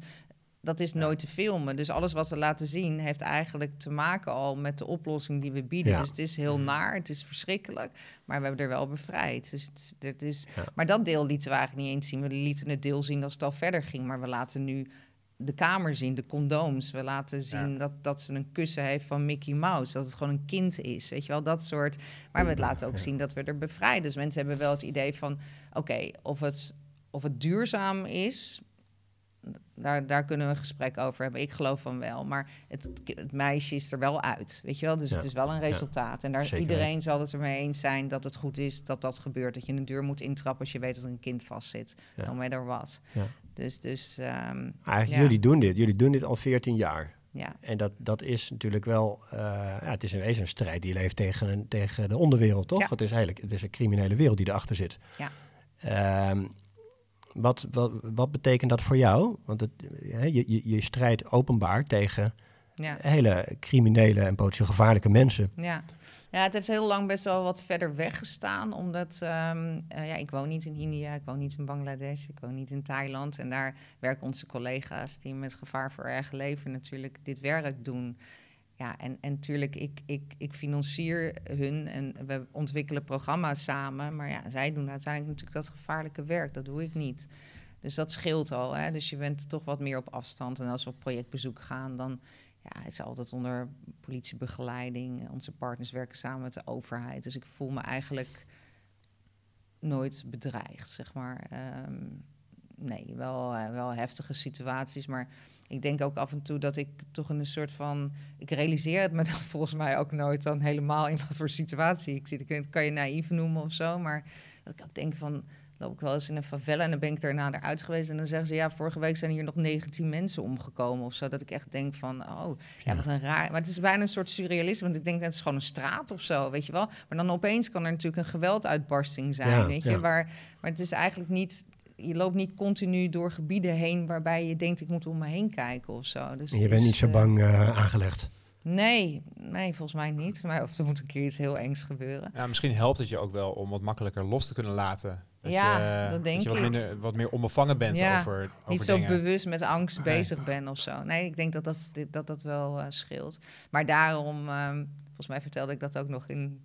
B: dat is nooit te filmen. Dus alles wat we laten zien heeft eigenlijk te maken al met de oplossing die we bieden.
C: Ja.
B: Dus het is heel naar, het is verschrikkelijk, maar we hebben er wel bevrijd. Dus het, het is,
C: Ja.
B: Maar dat deel lieten we eigenlijk niet eens zien. We lieten het deel zien als het al verder ging, maar we laten nu de kamer zien, de condooms. We laten zien
A: Ja.
B: dat, dat ze een kussen heeft van Mickey Mouse. Dat het gewoon een kind is, weet je wel, dat soort. Maar we laten ook zien dat we er bevrijden. Dus mensen hebben wel het idee van, oké, of, het, of het duurzaam is... Daar, daar kunnen we een gesprek over hebben. Ik geloof van wel. Maar het, het meisje is er wel uit. Weet je wel? Dus
C: Ja.
B: het is wel een resultaat. En daar, iedereen zal het ermee eens zijn dat het goed is dat dat gebeurt. Dat je een deur moet intrappen als je weet dat er een kind vastzit.
C: Ja.
B: No matter what.
C: Ja.
B: Dus, dus ehm,
C: Eigenlijk, jullie doen dit. Jullie doen dit al 14 jaar.
B: ja.
C: En dat, dat is natuurlijk wel, eh, ja, het is in wezen een strijd die leeft tegen, een- tegen de onderwereld, toch?
B: Ja.
C: Het is eigenlijk het is een criminele wereld die erachter zit.
B: Ja.
C: Ehm, wat, wat, wat betekent dat voor jou? Want het, je, je, je strijdt openbaar tegen
B: Ja.
C: hele criminele en potentieel gevaarlijke mensen.
B: Ja. ja, het heeft heel lang best wel wat verder weggestaan. Omdat ehm, eh, ja, ik woon niet in India, ik woon niet in Bangladesh, ik woon niet in Thailand. En daar werken onze collega's die met gevaar voor eigen leven natuurlijk dit werk doen. Ja, en, en natuurlijk, ik, ik, ik financier hun en we ontwikkelen programma's samen. Maar ja, zij doen uiteindelijk natuurlijk dat gevaarlijke werk. Dat doe ik niet. Dus dat scheelt al. Hè? Dus je bent toch wat meer op afstand. En als we op projectbezoek gaan, dan ja, het is altijd onder politiebegeleiding. Onze partners werken samen met de overheid. Dus ik voel me eigenlijk nooit bedreigd, zeg maar. Ehm, nee, wel, eh, wel heftige situaties, maar ik denk ook af en toe dat ik toch in een soort van... Ik realiseer het me dan volgens mij ook nooit dan helemaal in wat voor situatie ik zit. Ik kan je naïef noemen of zo, maar dat ik ook denk van... loop ik wel eens in een favela en dan ben ik daarna eruit geweest... en dan zeggen ze, ja, vorige week zijn hier nog 19 mensen omgekomen of zo. Dat ik echt denk van, oh, ja, wat een raar... Maar het is bijna een soort surrealisme, want ik denk dat het is gewoon een straat of zo, weet je wel. Maar dan opeens kan er natuurlijk een gewelduitbarsting zijn,
C: Ja,
B: weet je.
C: ja.
B: Waar, maar het is eigenlijk niet... Je loopt niet continu door gebieden heen waarbij je denkt, ik moet om me heen kijken of zo. Dus
C: En je bent
B: is,
C: niet zo
B: eh,
C: bang eh, aangelegd.
B: Nee, nee, volgens mij niet. Maar of er moet een keer iets heel engs gebeuren.
A: Ja, misschien helpt het je ook wel om wat makkelijker los te kunnen laten. Dat
B: Ja,
A: je,
B: dat denk
A: je wat,
B: ik.
A: minder, wat meer onbevangen bent
B: Ja,
A: over, over
B: niet zo
A: dingen.
B: bewust met angst
A: Nee.
B: bezig ben of zo. Nee, ik denk dat dat, dit- dat, dat wel eh, scheelt. Maar daarom, ehm, volgens mij vertelde ik dat ook nog in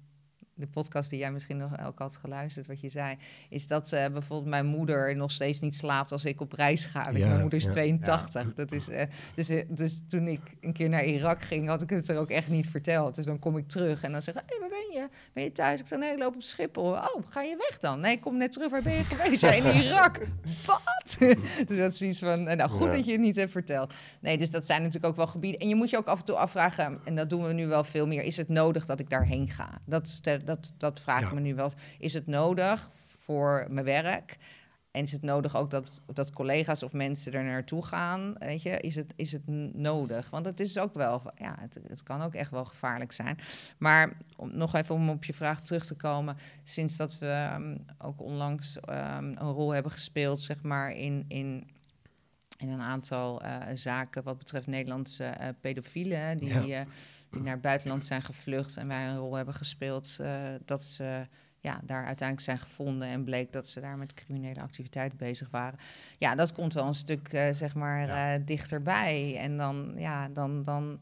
B: de podcast die jij misschien nog ook had geluisterd, wat je zei, is dat eh, bijvoorbeeld mijn moeder nog steeds niet slaapt als ik op reis ga.
C: Ja,
B: mijn moeder is
C: ja.
B: 82. Dat is, eh, dus, eh, dus toen ik een keer naar Irak ging, had ik het er ook echt niet verteld. Dus dan kom ik terug en dan zeg ik, hey, waar ben je? Ben je thuis? Ik zeg, nee, ik loop op Schiphol. Oh, ga je weg dan? Nee, ik kom net terug. Waar ben je geweest? Ja, in Irak. Wat? dus dat is iets van, nou goed
C: Ja.
B: dat je het niet hebt verteld. Nee, dus dat zijn natuurlijk ook wel gebieden. En je moet je ook af en toe afvragen, en dat doen we nu wel veel meer, is het nodig dat ik daarheen ga? Dat, stel- dat, dat vraag
C: Ja.
B: ik me nu wel. Is het nodig voor mijn werk? En is het nodig ook dat, dat collega's of mensen er naartoe gaan? Weet je, is het, is het nodig? Want het is ook wel, ja, het, het kan ook echt wel gevaarlijk zijn. Maar om, nog even om op je vraag terug te komen. Sinds dat we ehm, ook onlangs ehm, een rol hebben gespeeld, zeg maar, in, in, in een aantal eh, zaken wat betreft Nederlandse eh, pedofielen, die,
C: Ja.
B: eh, die naar het buitenland zijn gevlucht en wij een rol hebben gespeeld, dat ze ja, daar uiteindelijk zijn gevonden en bleek dat ze daar met criminele activiteit bezig waren. Ja, dat komt wel een stuk, zeg maar,
A: Ja.
B: dichterbij. En dan, ja, dan, dan,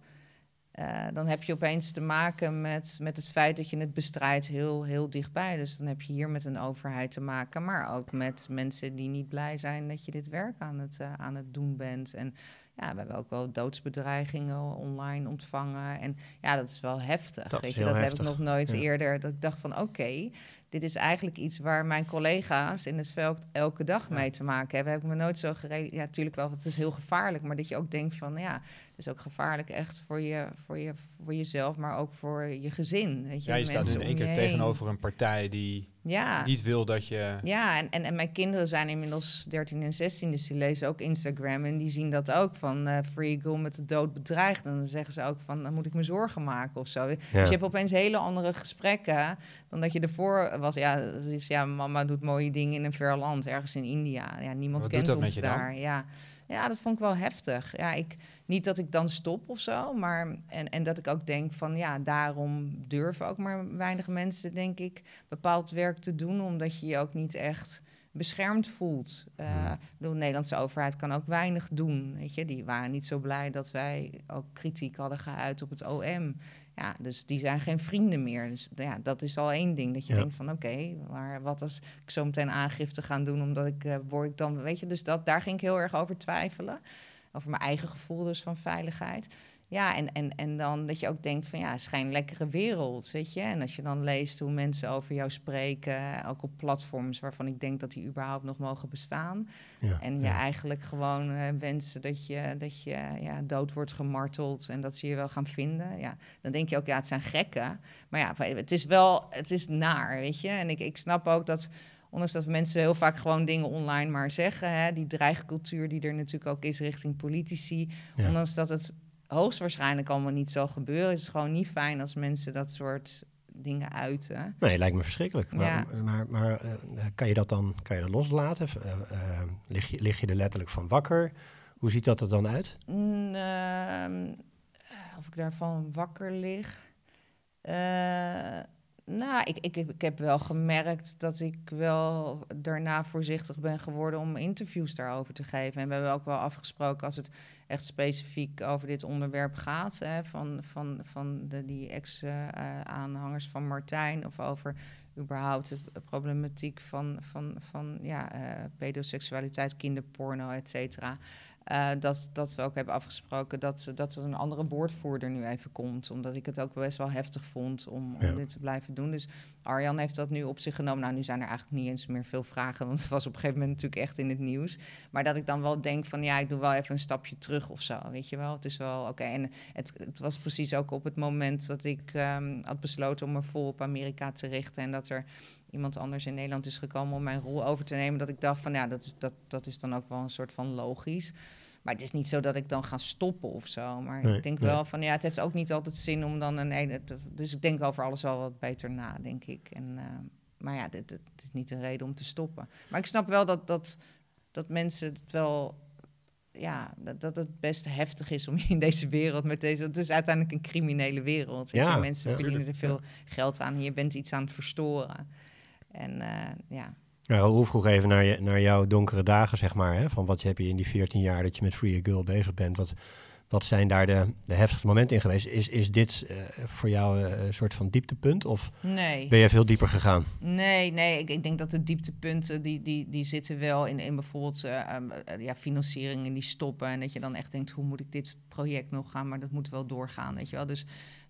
B: eh, dan heb je opeens te maken met, met het feit dat je het bestrijdt heel, heel dichtbij. Dus dan heb je hier met een overheid te maken, maar ook met mensen die niet blij zijn dat je dit werk aan het, eh, aan het doen bent. En ja, we hebben ook wel doodsbedreigingen online ontvangen. En ja, dat is wel heftig.
C: Dat
B: weet je, dat heb ik nog nooit
C: Ja.
B: eerder. Dat ik dacht van oké, dit is eigenlijk iets waar mijn collega's in het veld elke dag
A: Ja.
B: mee te maken hebben. Heb ik me nooit zo gereden. Ja, natuurlijk wel, want het is heel gevaarlijk. Maar dat je ook denkt van ja, is ook gevaarlijk echt voor, je, voor, je, voor jezelf, maar ook voor je gezin. Weet je,
A: Ja, je staat in één keer
B: heen.
A: tegenover een partij die
B: Ja.
A: niet wil dat je...
B: Ja, en, en, en mijn kinderen zijn inmiddels 13 en 16, dus die lezen ook Instagram en die zien dat ook van eh Free Girl met de dood bedreigd. En dan zeggen ze ook van, dan moet ik me zorgen maken of zo. Dus je hebt opeens hele andere gesprekken dan dat je ervoor was, ja, zoiets, ja, mama doet mooie dingen in een ver land, ergens in India. Ja, niemand
A: Wat
B: kent
A: doet dat
B: ons
A: met je dan?
B: daar. Ja. ja, dat vond ik wel heftig. Ja, ik, niet dat ik dan stop of zo, maar en, en dat ik ook denk van ja, daarom durven ook maar weinig mensen, denk ik, bepaald werk te doen, omdat je je ook niet echt beschermd voelt. Eh,
C: Hmm.
B: de Nederlandse overheid kan ook weinig doen. Weet je? Die waren niet zo blij dat wij ook kritiek hadden geuit op het OM. Ja, dus die zijn geen vrienden meer. Dus ja, dat is al één ding. Dat je
C: Ja.
B: denkt van oké, maar wat als ik zo meteen aangifte ga doen, omdat ik eh, word ik dan, weet je, dus dat, daar ging ik heel erg over twijfelen. Over mijn eigen gevoel dus van veiligheid. Ja, en, en, en dan dat je ook denkt van ja, geen lekkere wereld, weet je. En als je dan leest hoe mensen over jou spreken, ook op platforms waarvan ik denk dat die überhaupt nog mogen bestaan.
C: Ja,
B: En je
C: ja.
B: eigenlijk gewoon eh, wensen dat je, dat je ja, dood wordt gemarteld en dat ze je wel gaan vinden. Ja, dan denk je ook, ja, het zijn gekken. Maar ja, het is wel, het is naar, weet je. En ik, ik snap ook dat, ondanks dat mensen heel vaak gewoon dingen online maar zeggen, hè, die dreigcultuur die er natuurlijk ook is richting politici,
C: Ja.
B: ondanks dat het hoogstwaarschijnlijk allemaal niet zal gebeuren, is het gewoon niet fijn als mensen dat soort dingen uiten.
C: Nee, lijkt me verschrikkelijk. Maar,
B: Ja.
C: maar, maar eh, kan je dat dan kan je dat loslaten? Eh, eh, lig, je, lig je er letterlijk van wakker? Hoe ziet dat er dan uit?
B: Mm, ehm, of ik daarvan wakker lig. Nou, ik, ik, ik heb wel gemerkt dat ik wel daarna voorzichtig ben geworden om interviews daarover te geven. En we hebben ook wel afgesproken als het echt specifiek over dit onderwerp gaat, hè, van, van, van de, die ex-aanhangers van Martijn, of over überhaupt de problematiek van, van, van ja, eh, pedoseksualiteit, kinderporno, et cetera. Eh, dat, dat we ook hebben afgesproken dat, dat er een andere woordvoerder nu even komt. Omdat ik het ook best wel heftig vond om, om
C: Ja.
B: dit te blijven doen. Dus Arjan heeft dat nu op zich genomen. Nou, nu zijn er eigenlijk niet eens meer veel vragen. Want het was op een gegeven moment natuurlijk echt in het nieuws. Maar dat ik dan wel denk van ja, ik doe wel even een stapje terug of zo. Weet je wel? Het is wel oké. En het, het was precies ook op het moment dat ik ehm, had besloten om me vol op Amerika te richten. En dat er iemand anders in Nederland is gekomen om mijn rol over te nemen. Dat ik dacht van ja, dat is, dat, dat is dan ook wel een soort van logisch. Maar het is niet zo dat ik dan ga stoppen of zo. Maar
C: Nee,
B: ik denk
C: nee.
B: wel van ja, het heeft ook niet altijd zin om dan een ene. Dus ik denk over alles wel wat beter na, denk ik. En, eh, maar ja, dit, dit is niet een reden om te stoppen. Maar ik snap wel dat, dat, dat mensen het wel. Ja, dat, dat het best heftig is om in deze wereld met deze. Het is uiteindelijk een criminele wereld.
C: Ja,
B: mensen
C: ja.
B: verdienen er veel geld aan en je bent iets aan het verstoren. En eh, ja.
C: Nou, vroeg even naar, je, naar jouw donkere dagen, zeg maar. Hè? Van wat heb je in die 14 jaar dat je met Free a Girl bezig bent? Wat, wat zijn daar de, de heftigste momenten in geweest? Is, is dit eh, voor jou eh, een soort van dieptepunt? Of
B: Nee.
C: ben je veel dieper gegaan?
B: Nee, nee, ik, ik denk dat de dieptepunten die, die, die zitten wel in, in bijvoorbeeld ehm, eh, ja, financieringen die stoppen. En dat je dan echt denkt, hoe moet ik dit project nog gaan? Maar dat moet wel doorgaan, weet je wel. Dus,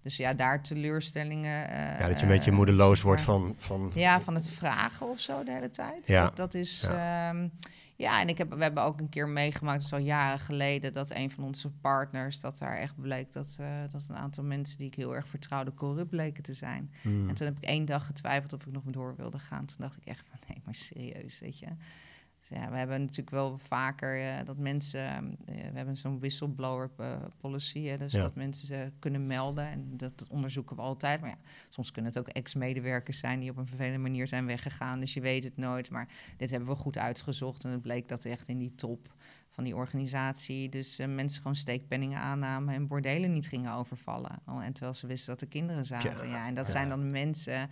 B: dus ja, daar teleurstellingen. eh,
C: Ja, dat je een beetje
B: eh,
C: moedeloos wordt van... van
B: Ja, van het vragen of zo de hele tijd.
C: Ja.
B: Dat, dat is. Ja. ja, en ik heb, we hebben ook een keer meegemaakt, al jaren geleden, dat een van onze partners, dat daar echt bleek dat, eh, dat een aantal mensen die ik heel erg vertrouwde, corrupt bleken te zijn.
C: Hmm.
B: En toen heb ik één dag getwijfeld of ik nog door wilde gaan. Toen dacht ik echt van nee, maar serieus, weet je. Dus ja, we hebben natuurlijk wel vaker eh, dat mensen, eh, we hebben zo'n whistleblower eh, policy, hè, dus
C: Ja.
B: dat mensen ze kunnen melden en dat, dat onderzoeken we altijd. Maar ja, soms kunnen het ook ex-medewerkers zijn die op een vervelende manier zijn weggegaan, dus je weet het nooit. Maar dit hebben we goed uitgezocht en het bleek dat echt in die top van die organisatie dus mensen gewoon steekpenningen aannamen en bordelen niet gingen overvallen. Al- En terwijl ze wisten dat er kinderen zaten.
C: Ja,
B: Ja, en dat
C: ja.
B: zijn dan mensen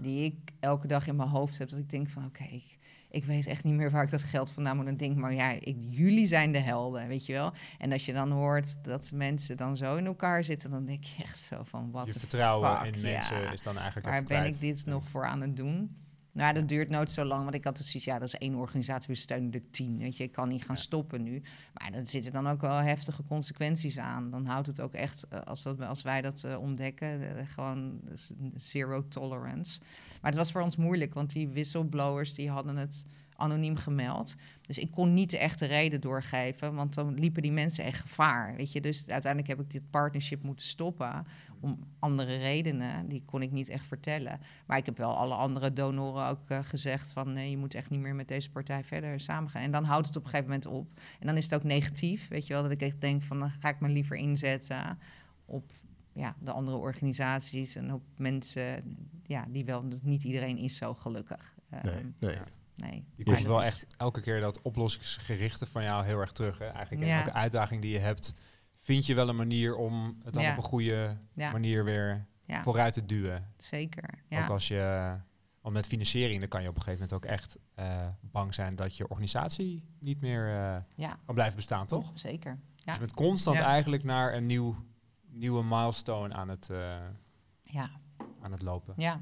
B: die ik elke dag in mijn hoofd heb. Dat ik denk van oké, ik weet echt niet meer waar ik dat geld vandaan moet. En denk, maar ja, ik, jullie zijn de helden, weet je wel. En als je dan hoort dat mensen dan zo in elkaar zitten, dan denk je echt zo van wat
A: Je vertrouwen
B: fuck,
A: in
B: ja.
A: mensen is dan eigenlijk
B: Waar ben ik dit nog voor aan het doen? Nou, dat duurt nooit zo lang, want ik had precies, ja, dat is één organisatie, we steunen er tien. Weet je, ik kan niet gaan
A: Ja.
B: stoppen nu. Maar er zitten dan ook wel heftige consequenties aan. Dan houdt het ook echt, eh, als, dat, als wij dat eh, ontdekken, eh, gewoon dus zero tolerance. Maar het was voor ons moeilijk, want die whistleblowers die hadden het anoniem gemeld. Dus ik kon niet de echte reden doorgeven, want dan liepen die mensen echt gevaar. Weet je, dus uiteindelijk heb ik dit partnership moeten stoppen om andere redenen. Die kon ik niet echt vertellen. Maar ik heb wel alle andere donoren ook eh, gezegd van nee, je moet echt niet meer met deze partij verder samengaan. En dan houdt het op een gegeven moment op. En dan is het ook negatief, weet je wel, dat ik echt denk van dan ga ik me liever inzetten op ja, de andere organisaties en op mensen ja, die wel, niet iedereen is zo gelukkig.
C: Nee,
B: Ehm,
C: nee.
A: Ja.
B: Nee.
A: Je komt wel echt elke keer dat oplossingsgerichte van jou heel erg terug. Hè? Eigenlijk
B: Ja.
A: elke uitdaging die je hebt, vind je wel een manier om het dan
B: Ja.
A: op een goede
B: Ja.
A: manier weer
B: Ja,
A: vooruit te duwen.
B: zeker. Ja.
A: Ook als je, want met financiering, dan kan je op een gegeven moment ook echt eh, bang zijn dat je organisatie niet meer eh,
B: ja,
A: kan blijven bestaan, toch?
B: zeker.
A: Dus
B: Ja.
A: je bent constant
B: Ja.
A: eigenlijk naar een nieuw, nieuwe milestone aan het, eh,
B: Ja,
A: aan het lopen.
B: ja.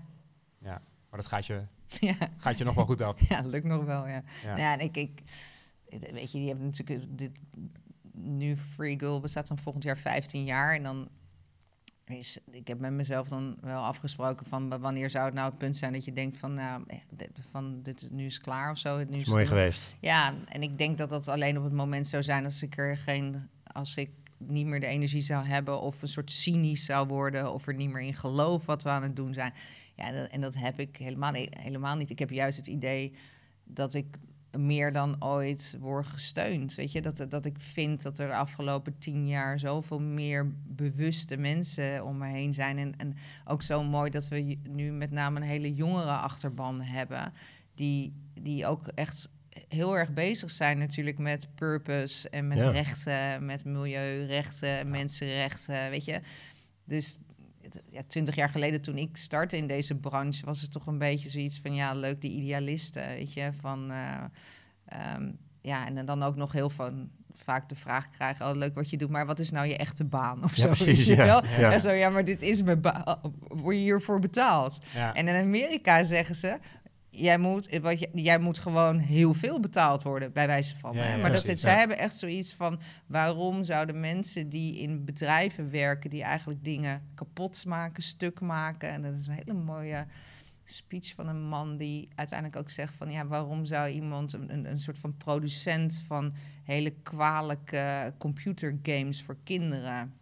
A: Maar dat gaat je,
B: ja.
A: gaat je nog wel goed af.
B: Ja, lukt nog wel, ja.
A: Ja.
B: Ja, en ik, ik, weet je, die hebben natuurlijk dit, nu Free Girl bestaat dan volgend jaar 15 jaar en dan is, ik heb met mezelf dan wel afgesproken van wanneer zou het nou het punt zijn dat je denkt van, nou, eh, dit, van dit is- nu is het klaar of zo. Nu
C: Is mooi geweest.
B: Ja, en ik denk dat dat alleen op het moment zou zijn als ik er geen, als ik niet meer de energie zou hebben of een soort cynisch zou worden of er niet meer in geloof wat we aan het doen zijn. Ja, dat- en dat heb ik helemaal, niet- helemaal niet. Ik heb juist het idee dat ik meer dan ooit word gesteund. Weet je, dat, dat ik vind dat er de afgelopen tien jaar zoveel meer bewuste mensen om me heen zijn. En, en ook zo mooi dat we nu met name een hele jongere achterban hebben. Die, die ook echt heel erg bezig zijn natuurlijk met purpose en met
C: Ja.
B: rechten, met milieurechten, mensenrechten, weet je. Dus ja, twintig jaar geleden toen ik startte in deze branche, was het toch een beetje zoiets van ja, leuk die idealisten, weet je, van eh, ehm, ja, en dan ook nog heel van vaak de vraag krijgen, oh leuk wat je doet, maar wat is nou je echte baan of
C: Ja,
B: zo,
C: precies,
B: weet je
C: ja.
B: wel?
C: Ja.
B: En zo, ja, maar dit is mijn baan, word je hiervoor betaald? En in Amerika zeggen ze, jij moet, wat jij moet gewoon heel veel betaald worden, bij wijze van.
A: Ja,
B: hè?
A: ja,
B: maar dat
A: precies,
B: zij hebben echt zoiets van, waarom zouden mensen die in bedrijven werken, die eigenlijk dingen kapot maken, stuk maken, en dat is een hele mooie speech van een man die uiteindelijk ook zegt van, ja, waarom zou iemand, een, een, een soort van producent van hele kwalijke computergames voor kinderen,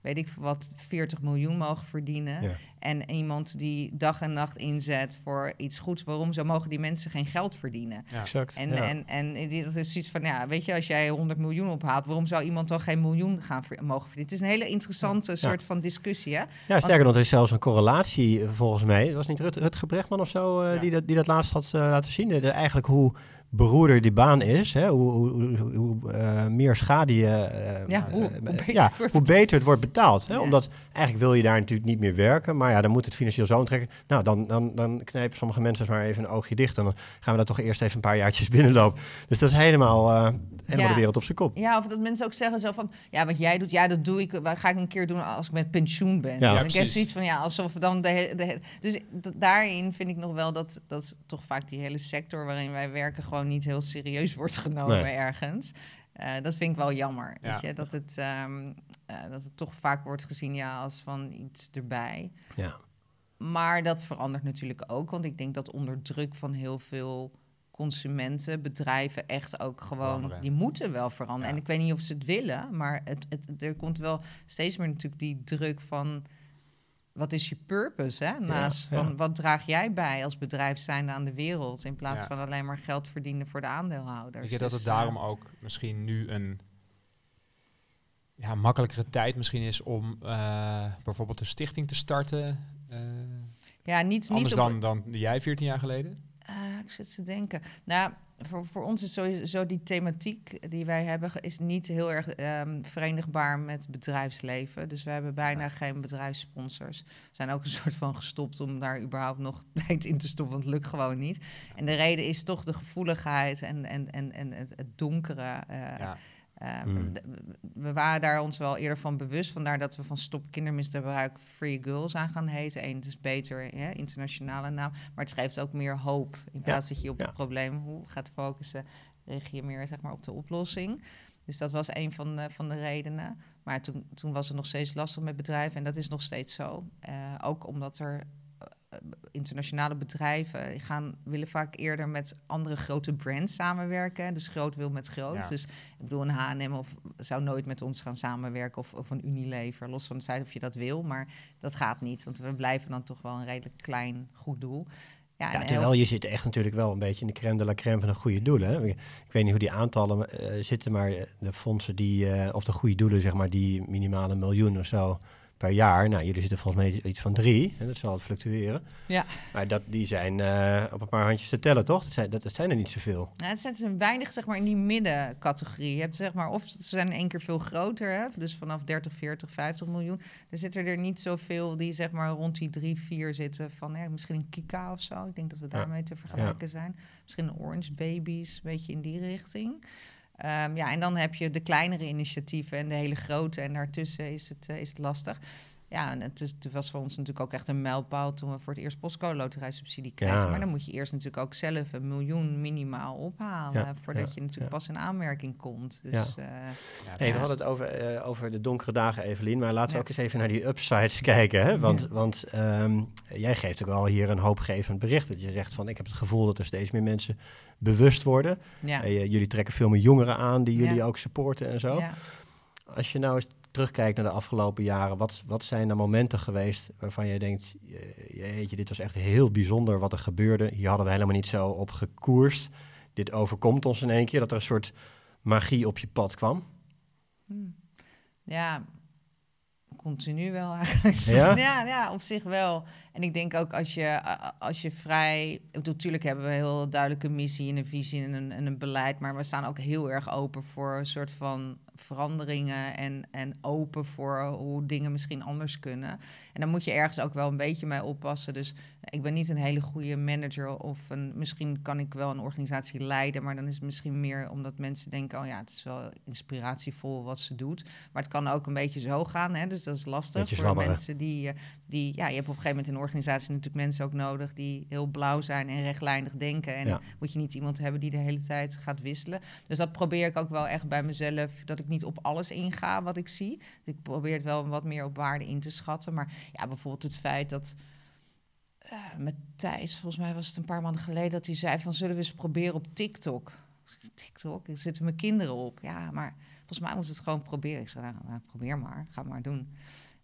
B: weet ik wat, 40 miljoen mogen verdienen.
C: Ja.
B: En iemand die dag en nacht inzet voor iets goeds. Waarom zo mogen die mensen geen geld verdienen?
A: Ja.
C: Exact.
B: En,
C: ja.
B: en, en dit is zoiets van, ja, weet je, als jij 100 miljoen ophaalt, waarom zou iemand dan geen miljoen gaan ver- mogen verdienen? Het is een hele interessante soort van discussie, hè?
C: Ja, sterker nog, er is zelfs een correlatie eh, volgens mij. Het was niet Rut, Rutger Brechtman of zo eh,
A: Ja.
C: die, dat, die dat laatst had eh, laten zien. Dat eigenlijk hoe beroerder die baan is, hè, hoe, hoe, eh, meer schade je... eh,
B: Ja, hoe-
C: eh,
B: hoe beter
C: ja,
B: het wordt
C: hoe beter het wordt betaald. Hè?
B: Ja.
C: Omdat eigenlijk wil je daar natuurlijk niet meer werken, maar ja, dan moet het financieel zo trekken. Nou, dan, dan, dan knijpen sommige mensen maar even een oogje dicht en dan gaan we daar toch eerst even een paar jaartjes binnenlopen. Dus dat is helemaal, helemaal de wereld op zijn kop.
B: Ja, of dat mensen ook zeggen zo van, ja, wat jij doet, ja, dat doe ik, wat ga ik een keer doen als ik met pensioen ben.
C: Ja,
B: ik heb
A: precies.
B: zoiets van, ja, alsof dan de, de Dus daarin vind ik nog wel dat, dat toch vaak die hele sector waarin wij werken gewoon niet heel serieus wordt genomen
C: Nee.
B: ergens. Eh, dat vind ik wel jammer,
A: Ja.
B: weet je, dat het, ehm, eh, dat het toch vaak wordt gezien ja, als van iets erbij.
C: Ja.
B: Maar dat verandert natuurlijk ook, want ik denk dat onder druk van heel veel consumenten, bedrijven echt ook gewoon,
A: Veranderen.
B: die moeten wel veranderen.
A: Ja.
B: En ik weet niet of ze het willen, maar het, het, er komt wel steeds meer natuurlijk die druk van, wat is je purpose? Hè? Naast
C: ja.
B: van, wat draag jij bij als bedrijf zijnde aan de wereld, in plaats
A: Ja.
B: van alleen maar geld verdienen voor de aandeelhouders.
A: Denk je dat
B: Dus,
A: het
B: eh,
A: daarom ook misschien nu een ja, makkelijkere tijd misschien is om eh, bijvoorbeeld een stichting te starten? eh,
B: ja, niet, niet
A: anders dan, dan jij 14 jaar geleden?
B: Ah, ik zit te denken. Nou, voor, voor ons is sowieso die thematiek die wij hebben, is niet heel erg ehm, verenigbaar met bedrijfsleven. Dus we hebben bijna geen bedrijfssponsors. We zijn ook een soort van gestopt om daar überhaupt nog tijd in te stoppen, want het lukt gewoon niet. En de reden is toch de gevoeligheid en, en, en, en het, donkere. eh,
A: Ja.
B: Eh,
C: Hmm.
B: d- We waren daar ons wel eerder van bewust, vandaar dat we van Stop Kindermisbruik Free Girls aan gaan heten. Eén, dus beter, hè, internationale naam. Maar het geeft ook meer hoop. In plaats dat je op
C: ja.
B: het probleem hoe gaat focussen, richt je meer zeg maar, op de oplossing. Dus dat was een van de, van de redenen. Maar toen, toen was het nog steeds lastig met bedrijven en dat is nog steeds zo. Eh, ook omdat er internationale bedrijven gaan, willen vaak eerder met andere grote brands samenwerken. Dus groot wil met groot.
A: Ja.
B: Dus ik bedoel, een H&M of zou nooit met ons gaan samenwerken of, of een Unilever. Los van het feit of je dat wil, maar dat gaat niet. Want we blijven dan toch wel een redelijk klein goed doel. Ja,
C: terwijl je zit echt natuurlijk wel een beetje in de crème de la crème van de goede doelen. Ik, ik weet niet hoe die aantallen eh, zitten, maar eh, de fondsen die, eh, of de goede doelen, zeg maar, die minimaal een miljoen of zo per jaar. Nou, jullie zitten volgens mij iets van drie. En dat zal het fluctueren.
B: Ja.
C: Maar dat, die zijn eh, op een paar handjes te tellen, toch? Dat zijn, dat, dat zijn er niet zoveel.
B: Ja, het zijn weinig zeg maar, in die middencategorie. Je hebt zeg maar, of ze zijn één keer veel groter, hè? dus vanaf 30, 40, 50 miljoen. Dan zitten er niet zoveel die zeg maar, rond die 3, 4 zitten van ja, misschien een Kika of zo. Ik denk dat we
C: Ja.
B: daarmee te vergelijken zijn. Misschien een Orange Babies, een beetje in die richting. Ehm, ja, en dan heb je de kleinere initiatieven en de hele grote. En daartussen is het, eh, is het lastig. Ja, en het, is, het was voor ons natuurlijk ook echt een mijlpaal toen we voor het eerst postcode loterijsubsidie kregen.
C: Ja.
B: Maar dan moet je eerst natuurlijk ook zelf een miljoen minimaal ophalen
C: Ja,
B: voordat
C: ja,
B: je natuurlijk
C: ja.
B: pas in aanmerking komt. Dus
C: Ja.
B: eh,
C: Hey, we hadden het over, eh, over de donkere dagen, Evelien. Maar laten we
B: Ja.
C: ook eens even naar die upsides kijken. Hè? Want,
B: Ja.
C: want ehm, jij geeft ook wel hier een hoopgevend bericht. Dat je zegt van, ik heb het gevoel dat er steeds meer mensen bewust worden.
B: ja.
C: Eh, jullie trekken veel meer jongeren aan die jullie
B: Ja.
C: ook supporten en zo.
B: Ja.
C: Als je nou eens terugkijkt naar de afgelopen jaren, wat, wat zijn er momenten geweest waarvan je denkt, je- jeetje, dit was echt heel bijzonder wat er gebeurde. Hier hadden we helemaal niet zo op gekoerst. Dit overkomt ons in één keer, dat er een soort magie op je pad kwam.
B: Hm. Ja, continu wel eigenlijk.
C: Ja?
B: ja, ja, op zich wel. En ik denk ook als je, als je vrij... ik bedoel, Natuurlijk hebben we een heel duidelijke missie en een visie en een, en een beleid... maar we staan ook heel erg open voor een soort van veranderingen... en, en open voor hoe dingen misschien anders kunnen. En dan moet je ergens ook wel een beetje mee oppassen. Dus ik ben niet een hele goede manager of een, misschien kan ik wel een organisatie leiden... maar dan is het misschien meer omdat mensen denken... oh ja, het is wel inspiratievol wat ze doet. Maar het kan ook een beetje zo gaan, hè? dus dat is lastig
C: Beetje
B: voor mensen die, eh, die... Ja, je hebt op een gegeven moment in een organisatie natuurlijk mensen ook nodig... die heel blauw zijn en rechtlijnig denken. En
C: Ja.
B: moet je niet iemand hebben die de hele tijd gaat wisselen. Dus dat probeer ik ook wel echt bij mezelf... dat ik niet op alles inga wat ik zie. Dus ik probeer het wel wat meer op waarde in te schatten. Maar ja, bijvoorbeeld het feit dat... eh, met Thijs, volgens mij was het een paar maanden geleden... dat hij zei van, zullen we eens proberen op TikTok... TikTok, er zitten mijn kinderen op. Ja, maar volgens mij moet het gewoon proberen. Ik zei, nou, nou, probeer maar, ga maar doen.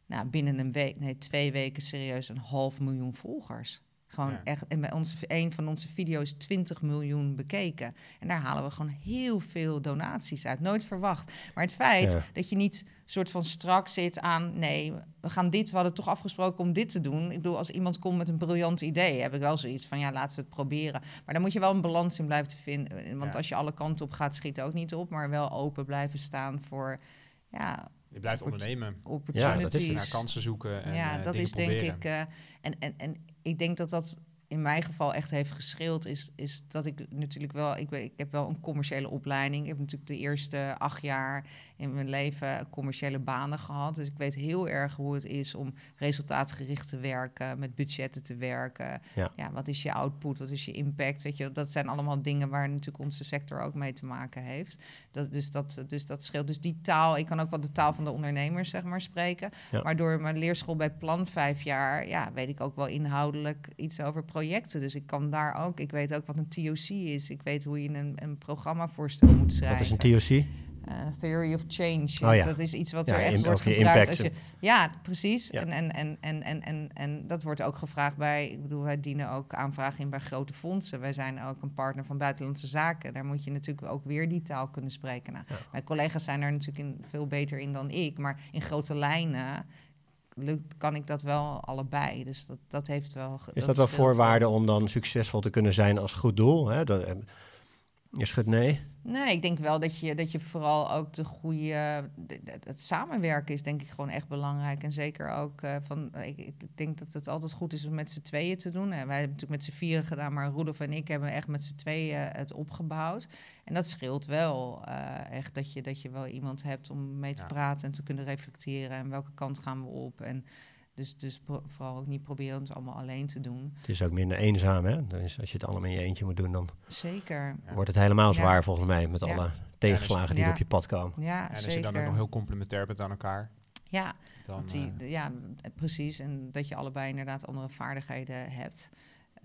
B: Nou, binnen een week, nee, twee weken serieus een half miljoen volgers. Gewoon
A: Ja.
B: echt, en bij onze, een van onze video's 20 miljoen bekeken. En daar halen we gewoon heel veel donaties uit. Nooit verwacht. Maar het feit
C: Ja.
B: dat je niet soort van strak zit aan... nee, we gaan dit, we hadden toch afgesproken om dit te doen. Ik bedoel, als iemand komt met een briljant idee... heb ik wel zoiets van, ja, laten we het proberen. Maar dan moet je wel een balans in blijven vinden. Want
A: Ja.
B: als je alle kanten op gaat, schiet ook niet op. Maar wel open blijven staan voor... Ja,
A: Je blijft ondernemen.
B: opportunities.
C: dat is.
A: Naar kansen zoeken en
B: ja,
A: eh,
B: dat is denk
A: proberen.
B: ik. eh, en, en, en ik denk dat dat in mijn geval echt heeft gescheeld. Is, is dat ik natuurlijk wel. Ik, ben, ik heb wel een commerciële opleiding. Ik heb natuurlijk de eerste acht jaar in mijn leven commerciële banen gehad. Dus ik weet heel erg hoe het is om resultaatgericht te werken, met budgetten te werken.
C: Ja.
B: wat is je output? Wat is je impact? Weet je, dat zijn allemaal dingen waar natuurlijk onze sector ook mee te maken heeft. Dat, dus, dat, dus dat scheelt. Dus die taal, ik kan ook wel de taal van de ondernemers, zeg maar, spreken.
C: Ja.
B: Maar door mijn leerschool bij Plan vijf jaar, ja, weet ik ook wel inhoudelijk iets over projecten. Dus ik kan daar ook, ik weet ook wat een TOC is. Ik weet hoe je een, een programmavoorstel moet schrijven.
C: Wat is een TOC?
B: Eh, theory of change.
C: Oh
B: Dus. Dat is iets wat
C: Ja,
B: er echt
C: in-
B: wordt gebruikt. Als je, ja, precies.
C: Ja.
B: En, en, en, en, en, en, en dat wordt ook gevraagd bij... Ik bedoel, wij dienen ook aanvragen in bij grote fondsen. Wij zijn ook een partner van Buitenlandse Zaken. Daar moet je natuurlijk ook weer die taal kunnen spreken. Nou. Mijn collega's zijn er natuurlijk in, veel beter in dan ik. Maar in grote lijnen lukt, kan ik dat wel allebei. Dus dat, dat heeft wel...
C: Is dat wel voorwaarde om dan succesvol te kunnen zijn als goed doel? Hè? Dat, eh, je schudt nee.
B: Nee, ik denk wel dat je, dat je vooral ook de goede. de- de- Het samenwerken is denk ik gewoon echt belangrijk. En zeker ook eh, van. Ik, ik denk dat het altijd goed is om met z'n tweeën te doen. En wij hebben natuurlijk met z'n vieren gedaan, maar Roelof en ik hebben echt met z'n tweeën het opgebouwd. En dat scheelt wel eh, echt dat je, dat je wel iemand hebt om mee te
A: Ja.
B: praten en te kunnen reflecteren. En welke kant gaan we op? En dus, dus vooral ook niet proberen het allemaal alleen te doen.
C: Het is ook minder eenzaam, hè? Dan is, als je het allemaal in je eentje moet doen, dan
B: Zeker.
C: Wordt het helemaal
B: Ja.
C: zwaar volgens mij met
B: Ja.
C: alle tegenslagen die
B: Ja.
C: op je pad komen.
B: Ja,
A: En als
B: zeker.
A: je dan ook nog heel complementair bent aan elkaar,
B: Ja,
A: dan...
B: Want die,
A: eh,
B: ja, precies. En dat je allebei inderdaad andere vaardigheden hebt.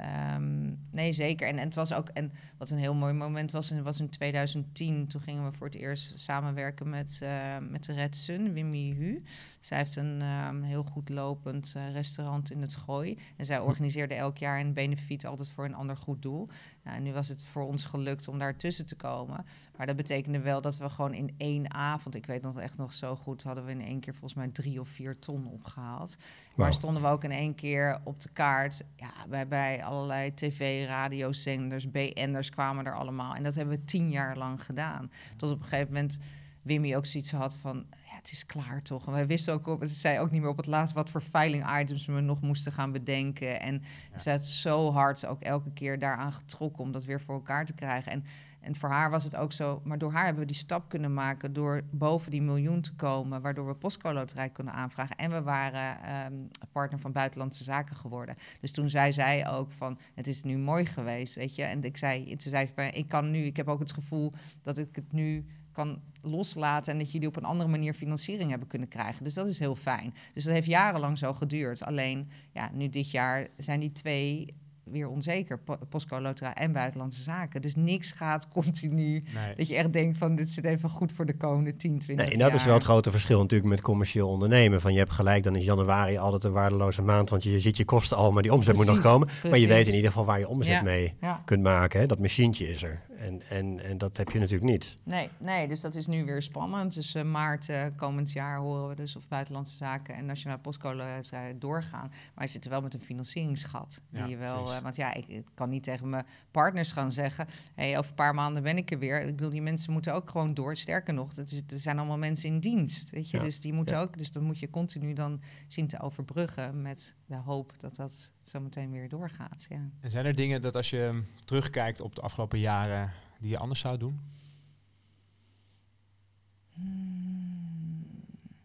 B: Ehm, nee, zeker. En, het was ook, en wat een heel mooi moment was, was in 2010. Toen gingen we voor het eerst samenwerken met, uh, met de Red Sun, Wimmy Hu. Zij heeft een um, heel goed lopend uh, restaurant in het Gooi. En zij organiseerde elk jaar een benefiet altijd voor een ander goed doel. Nou, nu was het voor ons gelukt om daar tussen te komen. Maar dat betekende wel dat we gewoon in één avond, ik weet nog echt nog zo goed, hadden we in één keer volgens mij drie of vier ton opgehaald. Wow. Maar stonden we ook in één keer op de kaart. Ja, bij, bij allerlei tv, radiozenders, BN'ers kwamen er allemaal. En dat hebben we tien jaar lang gedaan. Tot op een gegeven moment Wimmy ook zoiets had van, het is klaar toch. En wij wisten ook, op, zei ook niet meer op het laatst wat voor filing items we nog moesten gaan bedenken. En ja. ze had zo hard ook elke keer daaraan getrokken om dat weer voor elkaar te krijgen. En, en voor haar was het ook zo, maar door haar hebben we die stap kunnen maken door boven die miljoen te komen, waardoor we Postco Loterij konden aanvragen. En we waren um, partner van Buitenlandse Zaken geworden. Dus toen zei zij ook van, het is nu mooi geweest, weet je. En ik zei, toen zei ik kan nu, ik heb ook het gevoel dat ik het nu kan loslaten en dat jullie op een andere manier financiering hebben kunnen krijgen. Dus dat is heel fijn. Dus dat heeft jarenlang zo geduurd. Alleen, ja, nu dit jaar zijn die twee weer onzeker. Postco Loterij en Buitenlandse Zaken. Dus niks gaat continu. Nee. Dat je echt denkt van dit zit even goed voor de komende 10, 20 nee,
C: en dat
B: jaar.
C: is wel het grote verschil natuurlijk met commercieel ondernemen. Van je hebt gelijk, dan is januari altijd een waardeloze maand. Want je ziet je kosten al, maar die omzet
B: Precies,
C: moet nog komen.
B: precies.
C: Maar je weet in ieder geval waar je omzet
B: Ja,
C: mee
B: ja.
C: kunt maken. Hè? Dat machientje is er. En, en, en dat heb je natuurlijk niet.
B: Nee, nee, dus dat is nu weer spannend. Dus eh, maart eh, komend jaar horen we dus of Buitenlandse Zaken en Nationaal Postcode eh, doorgaan. Maar je zit er wel met een financieringsgat. Die
A: Ja,
B: je wel, eh, want ja, ik, ik kan niet tegen mijn partners gaan zeggen... Hey, over een paar maanden ben ik er weer. Ik bedoel, die mensen moeten ook gewoon door. Sterker nog, dat is, er zijn allemaal mensen in dienst, weet je.
C: Ja,
B: Dus die moeten
C: ja.
B: ook, dus dan moet je continu dan zien te overbruggen... met de hoop dat dat zo meteen weer doorgaat, ja.
A: En zijn er dingen dat als je terugkijkt op de afgelopen jaren die je anders zou doen?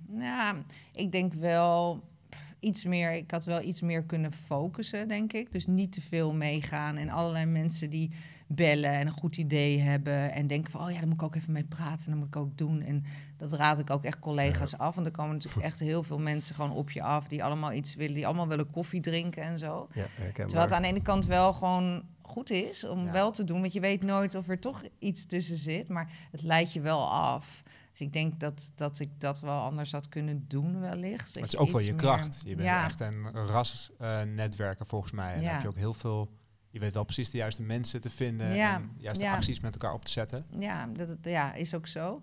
B: Nou, ik denk wel iets meer. Ik had wel iets meer kunnen focussen, denk ik. Dus niet te veel meegaan en allerlei mensen die bellen en een goed idee hebben en denken van, oh ja, daar moet ik ook even mee praten, dat moet ik ook doen. En dat raad ik ook echt collega's af, want er komen natuurlijk echt heel veel mensen gewoon op je af die allemaal iets willen, die allemaal willen koffie drinken en zo.
C: Ja.
B: Terwijl het aan de ene kant wel gewoon goed is om
A: Ja.
B: wel te doen, want je weet nooit of er toch iets tussen zit, maar het leidt je wel af. Dus ik denk dat, dat ik dat wel anders had kunnen doen wellicht.
A: Maar het is ook wel je
B: meer-
A: kracht. Je bent
B: ja,
A: echt een rasnetwerker volgens mij. En
B: Ja.
A: dan heb je ook heel veel... Je weet wel precies de juiste mensen te vinden
B: Ja,
A: en juiste
B: ja.
A: acties met elkaar op te zetten.
B: ja, dat, ja, is ook zo.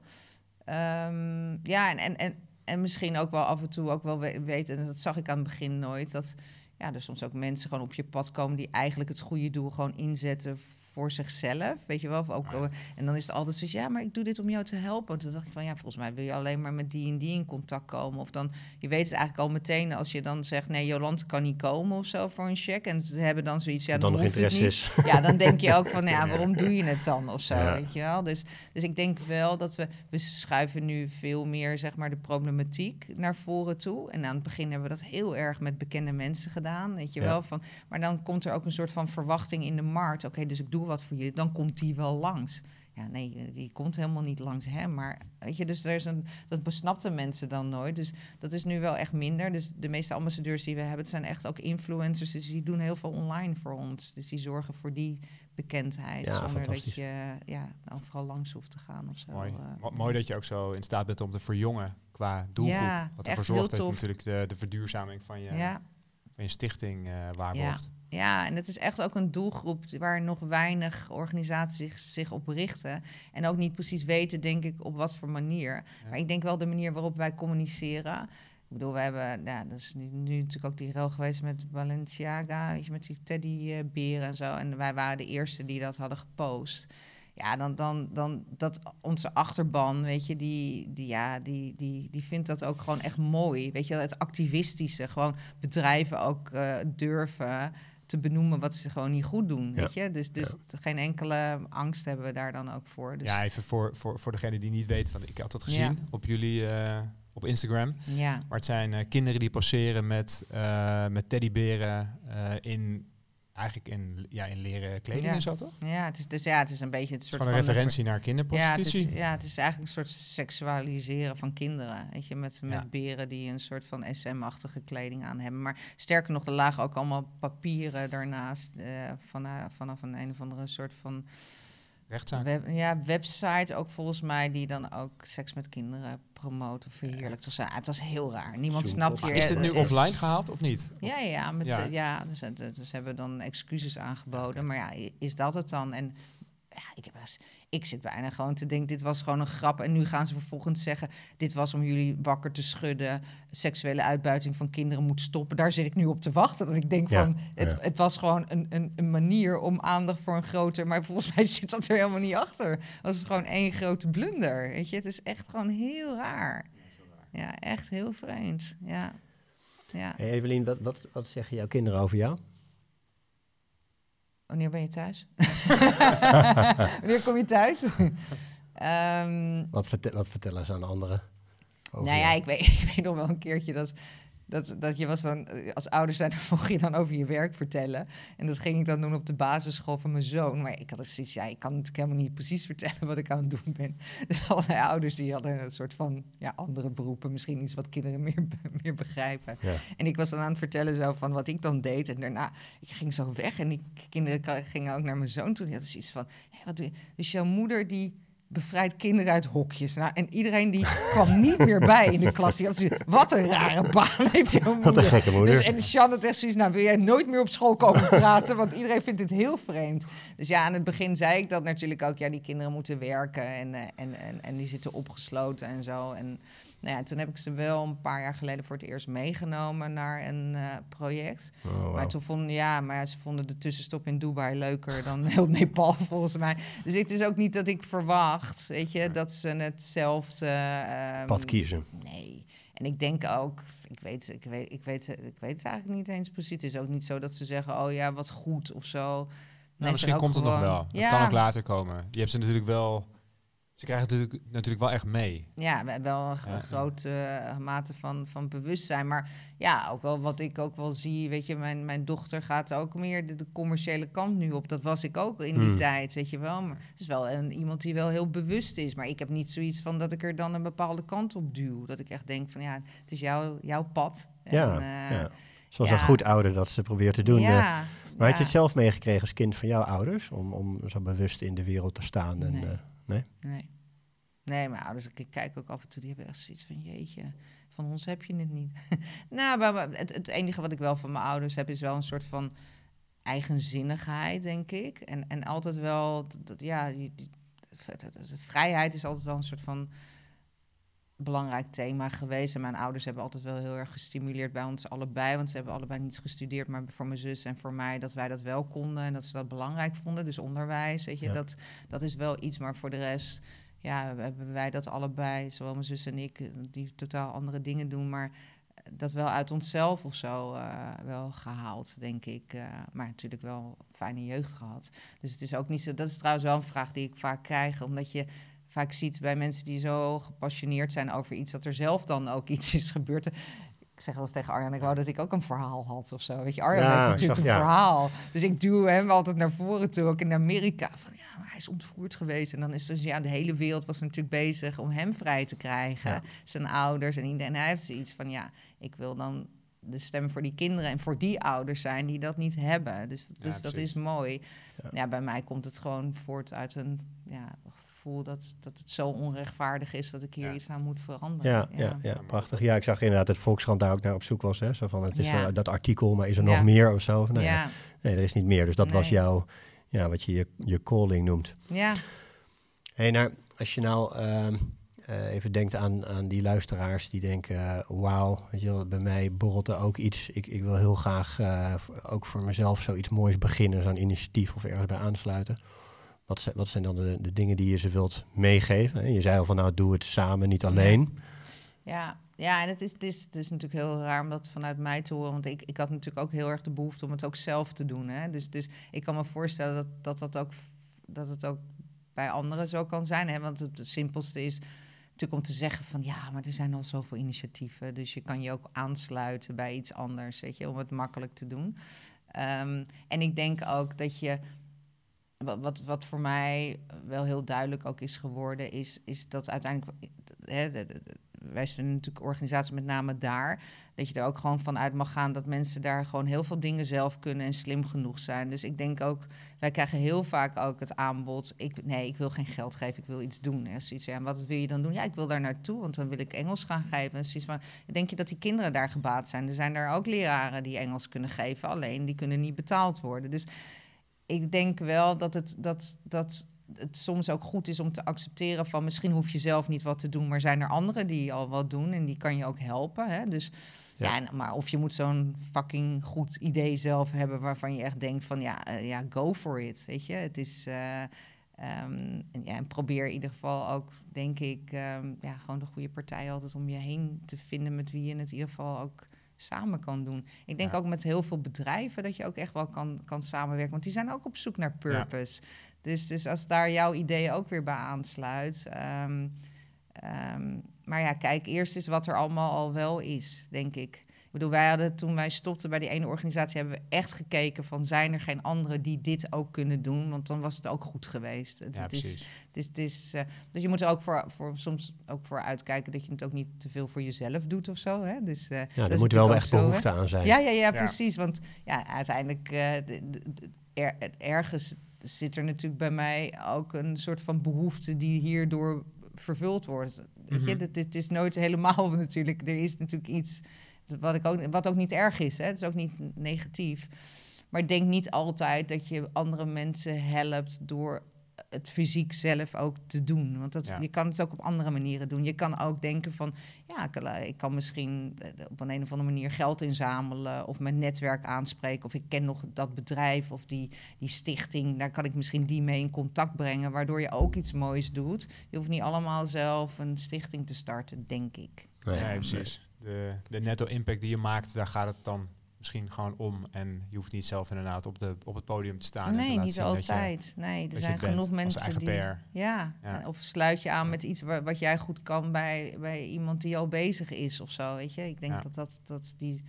B: Ehm, ja, en, en, en, en misschien ook wel af en toe ook wel we- weten, en dat zag ik aan het begin nooit, dat ja, er soms ook mensen gewoon op je pad komen die eigenlijk het goede doel gewoon inzetten voor zichzelf, weet je wel. Of ook,
A: Ja.
B: eh, en dan is het altijd zo, ja, maar ik doe dit om jou te helpen. Toen dacht ik van, ja, volgens mij wil je alleen maar met die en die in contact komen. Of dan, je weet het eigenlijk al meteen als je dan zegt, nee, Jolante kan niet komen of zo voor een check. En ze hebben dan zoiets, ja,
C: dan nog
B: hoeft het
C: interesse
B: niet.
C: is.
B: Ja, dan denk je ook van, ja, waarom doe je het dan of zo,
C: Ja.
B: weet je wel. Dus, dus ik denk wel dat we, we schuiven nu veel meer, zeg maar, de problematiek naar voren toe. En aan het begin hebben we dat heel erg met bekende mensen gedaan, weet je
C: Ja.
B: wel. Van, maar dan komt er ook een soort van verwachting in de markt. Oké, dus ik doe wat voor jullie, dan komt die wel langs. Ja, nee, die komt helemaal niet langs hem. Maar weet je, dus er is een, dat besnapten mensen dan nooit. Dus dat is nu wel echt minder. Dus de meeste ambassadeurs die we hebben, het zijn echt ook influencers. Dus die doen heel veel online voor ons. Dus die zorgen voor die bekendheid.
C: Ja,
B: zonder dat je ja, overal langs hoeft te gaan of zo.
A: Mooi.
B: eh.
A: Mo- Mooi dat je ook zo in staat bent om te verjongen qua doelgroep.
B: Ja,
A: Wat ervoor zorgt dat je natuurlijk de, de verduurzaming van je,
B: ja.
A: van je stichting eh waarborgt.
B: Ja, en het is echt ook een doelgroep waar nog weinig organisaties zich op richten. En ook niet precies weten, denk ik, op wat voor manier. Maar ik denk wel de manier waarop wij communiceren. Ik bedoel, we hebben, ja, dat is nu, natuurlijk ook die rel geweest met Balenciaga, weet je, met die teddyberen en zo. En wij waren de eerste die dat hadden gepost. Ja, dan, dan, dan dat onze achterban, weet je, die, die, ja, die, die, die vindt dat ook gewoon echt mooi. Weet je, het activistische, gewoon bedrijven ook eh, durven te benoemen wat ze gewoon niet goed doen,
C: Ja.
B: weet je. Dus, dus geen enkele angst hebben we daar dan ook voor. Dus,
A: Ja, even voor, voor, voor degene die niet weet, want ik had het gezien
B: Ja.
A: op jullie eh, op Instagram.
B: ja.
A: Maar het zijn eh, kinderen die poseren met, eh met teddyberen eh, in eigenlijk in, ja, in leren kleding
B: Ja.
A: en zo toch?
B: Ja, het is, dus, ja, het is een beetje het soort
A: gewoon een
B: van...
A: referentie naar
B: Ja het,
A: kinderprostitutie.
B: is, ja, het is eigenlijk een soort seksualiseren van kinderen. Weet je, met, met
A: Ja.
B: beren die een soort van SM-achtige kleding aan hebben. Maar sterker nog, er lagen ook allemaal papieren daarnaast. eh, van, eh, vanaf een een of andere soort van
A: Rechtszaak.
B: web, ja, website ook volgens mij, die dan ook seks met kinderen promoten, verheerlijkt. of zo. Ah, het was heel raar. Niemand
C: Zoek
B: snapt
C: op.
B: hier.
A: Is dit nu offline gehaald of niet?
B: Ja, ja, met,
A: Ja.
B: ja. ja dus, eh, dus ze hebben dan excuses aangeboden. Maar ja, is dat het dan? En ja, ik, heb wel eens- ik zit bijna gewoon te denken, dit was gewoon een grap. En nu gaan ze vervolgens zeggen, dit was om jullie wakker te schudden. Seksuele uitbuiting van kinderen moet stoppen. Daar zit ik nu op te wachten. Dat ik denk
C: Ja,
B: van, het,
C: ja.
B: het was gewoon een, een, een manier om aandacht voor een groter... Maar volgens mij zit dat er helemaal niet achter. Het was gewoon één grote blunder. Weet je, het is echt gewoon heel raar. Ja, echt heel vreemd. Ja. Ja.
C: Hey Evelien, wat, wat, wat zeggen jouw kinderen over jou?
B: Wanneer ben je thuis? Wanneer kom je thuis? Ehm,
C: Wat, vertel, wat vertellen ze aan anderen? over
B: nou ja, ik weet, ik weet nog wel een keertje dat, dat, dat je was dan, eh, als ouders zijn, dan mocht je dan over je werk vertellen. En dat ging ik dan doen op de basisschool van mijn zoon. Maar ik had er zoiets, ja, ik kan natuurlijk helemaal niet precies vertellen wat ik aan het doen ben. Dus allerlei ouders die hadden een soort van ja, andere beroepen, misschien iets wat kinderen meer, meer begrijpen.
C: Ja.
B: En ik was dan aan het vertellen zo van wat ik dan deed. En daarna, ik ging zo weg en die kinderen gingen ook naar mijn zoon toe. Die hadden zoiets van, hé, wat doe je? Dus jouw moeder die bevrijdt kinderen uit hokjes. Nou, en iedereen die kwam niet meer bij in de klas. Die had zoiets, wat een rare baan heeft jouw moeder.
C: Wat een gekke moeder.
B: Dus, en had echt zoiets, nou wil jij nooit meer op school komen praten, want iedereen vindt het heel vreemd. Dus ja, aan het begin zei ik dat natuurlijk ook, ja, die kinderen moeten werken en, eh, en, en, en die zitten opgesloten en zo. En nou ja, toen heb ik ze wel een paar jaar geleden voor het eerst meegenomen naar een eh, project.
C: Oh.
B: Maar toen vonden, ja, maar ze vonden de tussenstop in Dubai leuker dan heel Nepal volgens mij. Dus het is ook niet dat ik verwacht, weet je, dat ze hetzelfde... ehm,
C: Pad kiezen.
B: Nee. En ik denk ook, ik weet, ik, weet, ik, weet, ik weet het eigenlijk niet eens precies. Het is ook niet zo dat ze zeggen, oh ja, wat goed of zo. Nee,
A: Nou, misschien komt het nog wel. Het
B: Ja,
A: kan ook later komen. Je hebt ze natuurlijk wel... Ze krijgen het natuurlijk, natuurlijk wel echt mee.
B: Ja, wel een
A: Ja.
B: grote eh, mate van, van bewustzijn. Maar ja, ook wel wat ik ook wel zie. Weet je, mijn, mijn dochter gaat ook meer de, de commerciële kant nu op. Dat was ik ook in die
C: Hmm.
B: tijd, weet je wel. Maar het is wel een, iemand die wel heel bewust is. Maar ik heb niet zoiets van dat ik er dan een bepaalde kant op duw. Dat ik echt denk van ja, het is jouw, jouw pad.
C: Ja,
B: eh.
C: Zoals
B: ja.
C: een goed ouder dat ze probeert te doen. eh.
B: Ja,
C: maar had
B: ja.
C: je het zelf meegekregen als kind van jouw ouders? Om, om zo bewust in de wereld te staan? En,
B: Nee.
C: eh, nee?
B: Nee. Nee, mijn ouders, ik kijk ook af en toe, die hebben echt zoiets van, jeetje, van ons heb je het niet. nou, maar, het, het enige wat ik wel van mijn ouders heb, is wel een soort van eigenzinnigheid, denk ik. En, en altijd wel, dat- ja, die, die- de- vrijheid is altijd wel een soort van belangrijk thema geweest. En mijn ouders hebben altijd wel heel erg gestimuleerd bij ons allebei. Want ze hebben allebei niet gestudeerd, maar voor mijn zus en voor mij dat wij dat wel konden. En dat ze dat belangrijk vonden. Dus onderwijs, weet je,
C: Ja.
B: dat, dat is wel iets. Maar voor de rest, ja, hebben wij dat allebei, zowel mijn zus en ik, eh, die totaal andere dingen doen. Maar dat wel uit onszelf of zo eh, wel gehaald, denk ik. Eh, maar natuurlijk wel fijne jeugd gehad. Dus het is ook niet zo. Dat is trouwens wel een vraag die ik vaak krijg, omdat je vaak ziet bij mensen die zo gepassioneerd zijn over iets, dat er zelf dan ook iets is gebeurd. Ik zeg wel eens tegen Arjan, ik wou dat ik ook een verhaal had of zo. Weet je, Arjan
C: Ja,
B: heeft natuurlijk
C: zag-
B: een
C: ja.
B: verhaal. Dus ik duw hem altijd naar voren toe, ook in Amerika. Van maar hij is ontvoerd geweest. En dan is dus, ja, de hele wereld was natuurlijk bezig om hem vrij te krijgen.
C: Ja.
B: Zijn ouders en iedereen. En hij heeft zoiets van, ja, ik wil dan de stem voor die kinderen en voor die ouders zijn die dat niet hebben. Dus,
A: Ja,
B: dus dat is mooi.
C: Ja.
B: Ja. bij mij komt het gewoon voort uit een ja, gevoel dat, dat het zo onrechtvaardig is dat ik hier iets aan moet veranderen.
C: Ja, ja. Ja, prachtig. Ja, ik zag inderdaad dat Volkskrant daar ook naar op zoek was. Hè? Zo van, het is dat artikel, maar is er nog meer of zo? Nou. Nee, er is niet meer. Dus dat was jouw, ja, wat je, je je calling noemt.
B: ja.
C: Hey, nou, als je nou ehm, eh, even denkt aan, aan die luisteraars die denken, eh, wauw, weet je wel, bij mij borrelt er ook iets. Ik, ik wil heel graag eh, ook voor mezelf zoiets moois beginnen, zo'n initiatief of ergens bij aansluiten. Wat zijn, wat zijn dan de, de dingen die je ze wilt meegeven? Je zei al van, nou, doe het samen, niet alleen.
B: Ja, ja en het is, het, is, het is natuurlijk heel raar om dat vanuit mij te horen. Want ik, ik had natuurlijk ook heel erg de behoefte om het ook zelf te doen. Hè? Dus, dus ik kan me voorstellen dat, dat, dat, ook, dat het ook bij anderen zo kan zijn. Hè? Want het, simpelste is natuurlijk om te zeggen van... ja, maar er zijn al zoveel initiatieven. Dus je kan je ook aansluiten bij iets anders, weet je, om het makkelijk te doen. Ehm, en ik denk ook dat je wa- wat, wat voor mij wel heel duidelijk ook is geworden, is, is dat uiteindelijk. Hè, wij zijn natuurlijk organisatie met name daar. Dat je er ook gewoon van uit mag gaan dat mensen daar gewoon heel veel dingen zelf kunnen en slim genoeg zijn. Dus ik denk ook, wij krijgen heel vaak ook het aanbod. Ik, nee, ik wil geen geld geven, ik wil iets doen. En zoiets, ja, wat wil je dan doen? Ja, ik wil daar naartoe, want dan wil ik Engels gaan geven. En zoiets van, denk je dat die kinderen daar gebaat zijn? Er zijn daar ook leraren die Engels kunnen geven, alleen die kunnen niet betaald worden. Dus ik denk wel dat het, dat, dat het soms ook goed is om te accepteren van misschien hoef je zelf niet wat te doen, maar zijn er anderen die al wat doen en die kan je ook helpen. Hè? Dus
C: Ja.
B: maar of je moet zo'n fucking goed idee zelf hebben waarvan je echt denkt van ja, eh, ja go for it. Weet je, het is. eh, ehm, en, ja, en probeer in ieder geval ook, denk ik, ehm, ja, gewoon de goede partij altijd om je heen te vinden met wie je het in ieder geval ook samen kan doen. Ik denk
A: Ja.
B: ook met heel veel bedrijven dat je ook echt wel kan, kan samenwerken. Want die zijn ook op zoek naar purpose. Dus, dus als daar jouw idee ook weer bij aansluit. ehm, ehm, maar ja, kijk, eerst is wat er allemaal al wel is, denk ik. Ik bedoel, wij hadden toen wij stopten bij die ene organisatie, hebben we echt gekeken van zijn er geen anderen die dit ook kunnen doen? Want dan was het ook goed geweest. Het,
A: Ja,
B: het is,
A: precies.
B: het is, het is, eh, dus je moet er ook voor, voor soms ook voor uitkijken dat je het ook niet te veel voor jezelf doet of zo. Hè? Dus, eh,
C: Ja,
B: dat
C: er moet wel echt
B: hè?
C: behoefte aan zijn.
B: Ja, ja, ja,
A: Ja.
B: precies. Want ja, uiteindelijk, eh, er, ergens zit er natuurlijk bij mij ook een soort van behoefte die hierdoor vervuld wordt. Weet je,
A: Mhm.
B: het, het is nooit helemaal natuurlijk. Er is natuurlijk iets wat, ik ook, wat ook niet erg is. Hè? Het is ook niet negatief. Maar denk niet altijd dat je andere mensen helpt door het fysiek zelf ook te doen. Want dat,
A: Ja.
B: je kan het ook op andere manieren doen. Je kan ook denken van, ja, ik kan, ik kan misschien eh, op een, een of andere manier geld inzamelen of mijn netwerk aanspreken. Of ik ken nog dat bedrijf of die, die stichting. Daar kan ik misschien die mee in contact brengen, waardoor je ook iets moois doet. Je hoeft niet allemaal zelf een stichting te starten, denk ik.
C: Nee,
A: Ja,
C: nee.
A: precies. De, de netto impact die je maakt, daar gaat het dan misschien gewoon om. En je hoeft niet zelf inderdaad op, de, op het podium te staan. en te
B: nee,
A: laten
B: niet
A: zien je-
B: altijd. nee, er zijn genoeg mensen die. Ja,
A: Ja.
B: en of sluit je aan met iets wa- wat jij goed kan bij, bij iemand die al bezig is of zo. Weet je, ik denk
A: Ja.
B: dat, dat, dat die.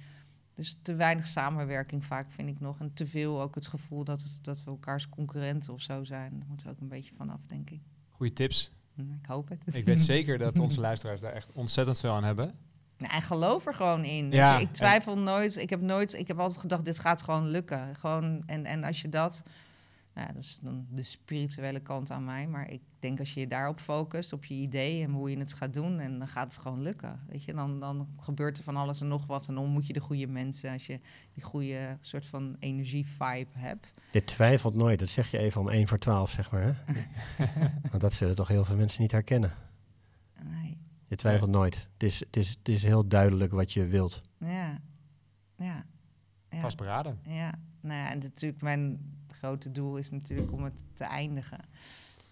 B: Dus te weinig samenwerking vaak vind ik nog. En te veel ook het gevoel dat, het, dat we elkaars concurrenten of zo zijn. Daar moeten we ook een beetje van af, denk ik.
A: Goeie tips.
B: Hm, Ik hoop het.
A: Ik weet zeker dat onze luisteraars daar echt ontzettend veel aan hebben.
B: Nou, en geloof er gewoon in.
A: Ja,
B: ik
A: en-
B: twijfel nooit. Ik heb nooit. Ik heb altijd gedacht, dit gaat gewoon lukken. Gewoon, en, en als je dat. Nou, dat is dan de spirituele kant aan mij. Maar ik denk als je je daarop focust, op je idee en hoe je het gaat doen, en dan gaat het gewoon lukken. Weet je, dan, dan gebeurt er van alles en nog wat. En dan ontmoet je de goede mensen. Als je die goede soort van energie-vibe hebt.
C: Je twijfelt nooit, dat zeg je even om 1 voor 12, zeg maar. Hè? Want dat zullen toch heel veel mensen niet herkennen.
B: Nee.
C: Je twijfelt nooit. Het is, het, is, het is heel duidelijk wat je wilt.
B: Ja. Ja. ja.
A: Vastberaden.
B: Ja, nou ja, en natuurlijk mijn grote doel is natuurlijk om het te eindigen.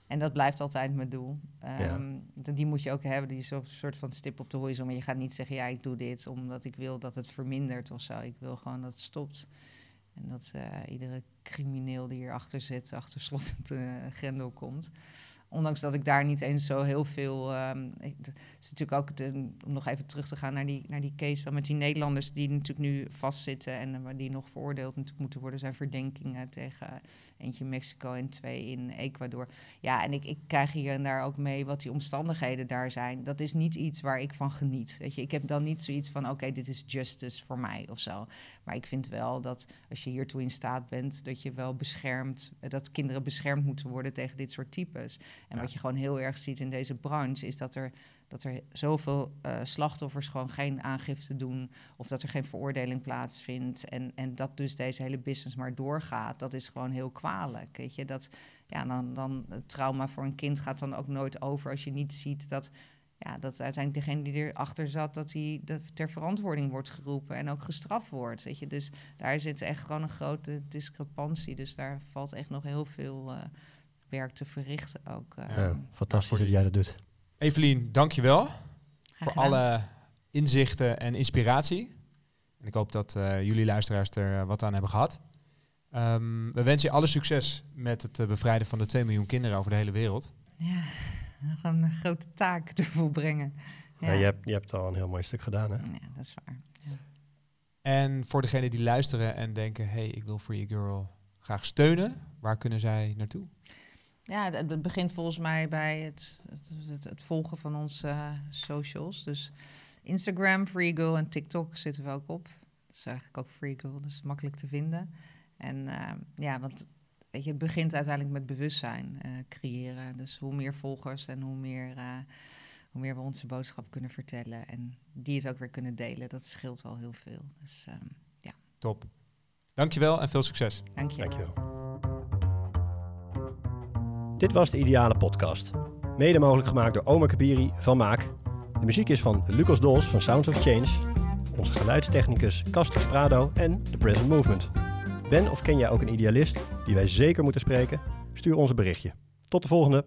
B: En dat blijft altijd mijn doel. Ehm, dat- Die moet je ook hebben, die is een soort van stip op de horizon. Maar je gaat niet zeggen, ja, ik doe dit omdat ik wil dat het vermindert of zo. Ik wil gewoon dat het stopt. En dat eh, iedere crimineel die hierachter zit, achter slot en eh, grendel komt. Ondanks dat ik daar niet eens zo heel veel. ehm, Het is natuurlijk ook om nog even terug te gaan naar die, naar die case dan met die Nederlanders die natuurlijk nu vastzitten en eh, die nog veroordeeld natuurlijk moeten worden. Zijn verdenkingen tegen eentje in Mexico en twee in Ecuador. Ja, en ik, ik krijg hier en daar ook mee wat die omstandigheden daar zijn. Dat is niet iets waar ik van geniet. Weet je, ik heb dan niet zoiets van: oké, dit is justice voor mij of zo. Maar ik vind wel dat als je hiertoe in staat bent, dat je wel beschermt, eh, dat kinderen beschermd moeten worden tegen dit soort types. En
A: Ja.
B: wat je gewoon heel erg ziet in deze branche, is dat er, dat er zoveel eh, slachtoffers gewoon geen aangifte doen. Of dat er geen veroordeling plaatsvindt. En, en dat dus deze hele business maar doorgaat. Dat is gewoon heel kwalijk. Weet je, dat ja, dan, dan het trauma voor een kind gaat dan ook nooit over als je niet ziet dat. Ja, dat uiteindelijk degene die erachter zat, dat hij ter verantwoording wordt geroepen en ook gestraft wordt. Weet je? Dus daar zit echt gewoon een grote discrepantie. Dus daar valt echt nog heel veel eh, werk te verrichten ook. eh.
A: Ja.
C: Ja, fantastisch dat jij dat doet.
A: Evelien, dankjewel voor alle inzichten en inspiratie. En ik hoop dat eh, jullie luisteraars er eh, wat aan hebben gehad. Ehm, we wensen je alle succes met het bevrijden van de 2 miljoen kinderen over de hele wereld.
B: Ja, nog een grote taak te volbrengen.
C: Ja. je, hebt, je hebt al een heel mooi stuk gedaan. Hè?
B: Ja, dat is waar. Ja.
A: En voor degenen die luisteren en denken, hey, ik wil Free Girl graag steunen, waar kunnen zij naartoe?
B: Ja, het, begint volgens mij bij het, het, het, volgen van onze eh, socials. Dus Instagram, Free Girl en TikTok zitten we ook op. Dat is eigenlijk ook Free Girl, dus makkelijk te vinden. En eh, ja, want weet je, het begint uiteindelijk met bewustzijn eh, creëren. Dus hoe meer volgers en hoe meer, eh, hoe meer we onze boodschap kunnen vertellen en die het ook weer kunnen delen, dat scheelt al heel veel. Dus ehm,
A: Top. Dankjewel en veel succes.
B: dank je.
C: Dankjewel. Dit was de Ideale Podcast. Mede mogelijk gemaakt door Omar Kabiri van Maak. De muziek is van Lucas Dols van Sounds of Change. Onze geluidstechnicus Castor Sprado en The Present Movement. Ben of ken jij ook een idealist die wij zeker moeten spreken? Stuur ons een berichtje. Tot de volgende!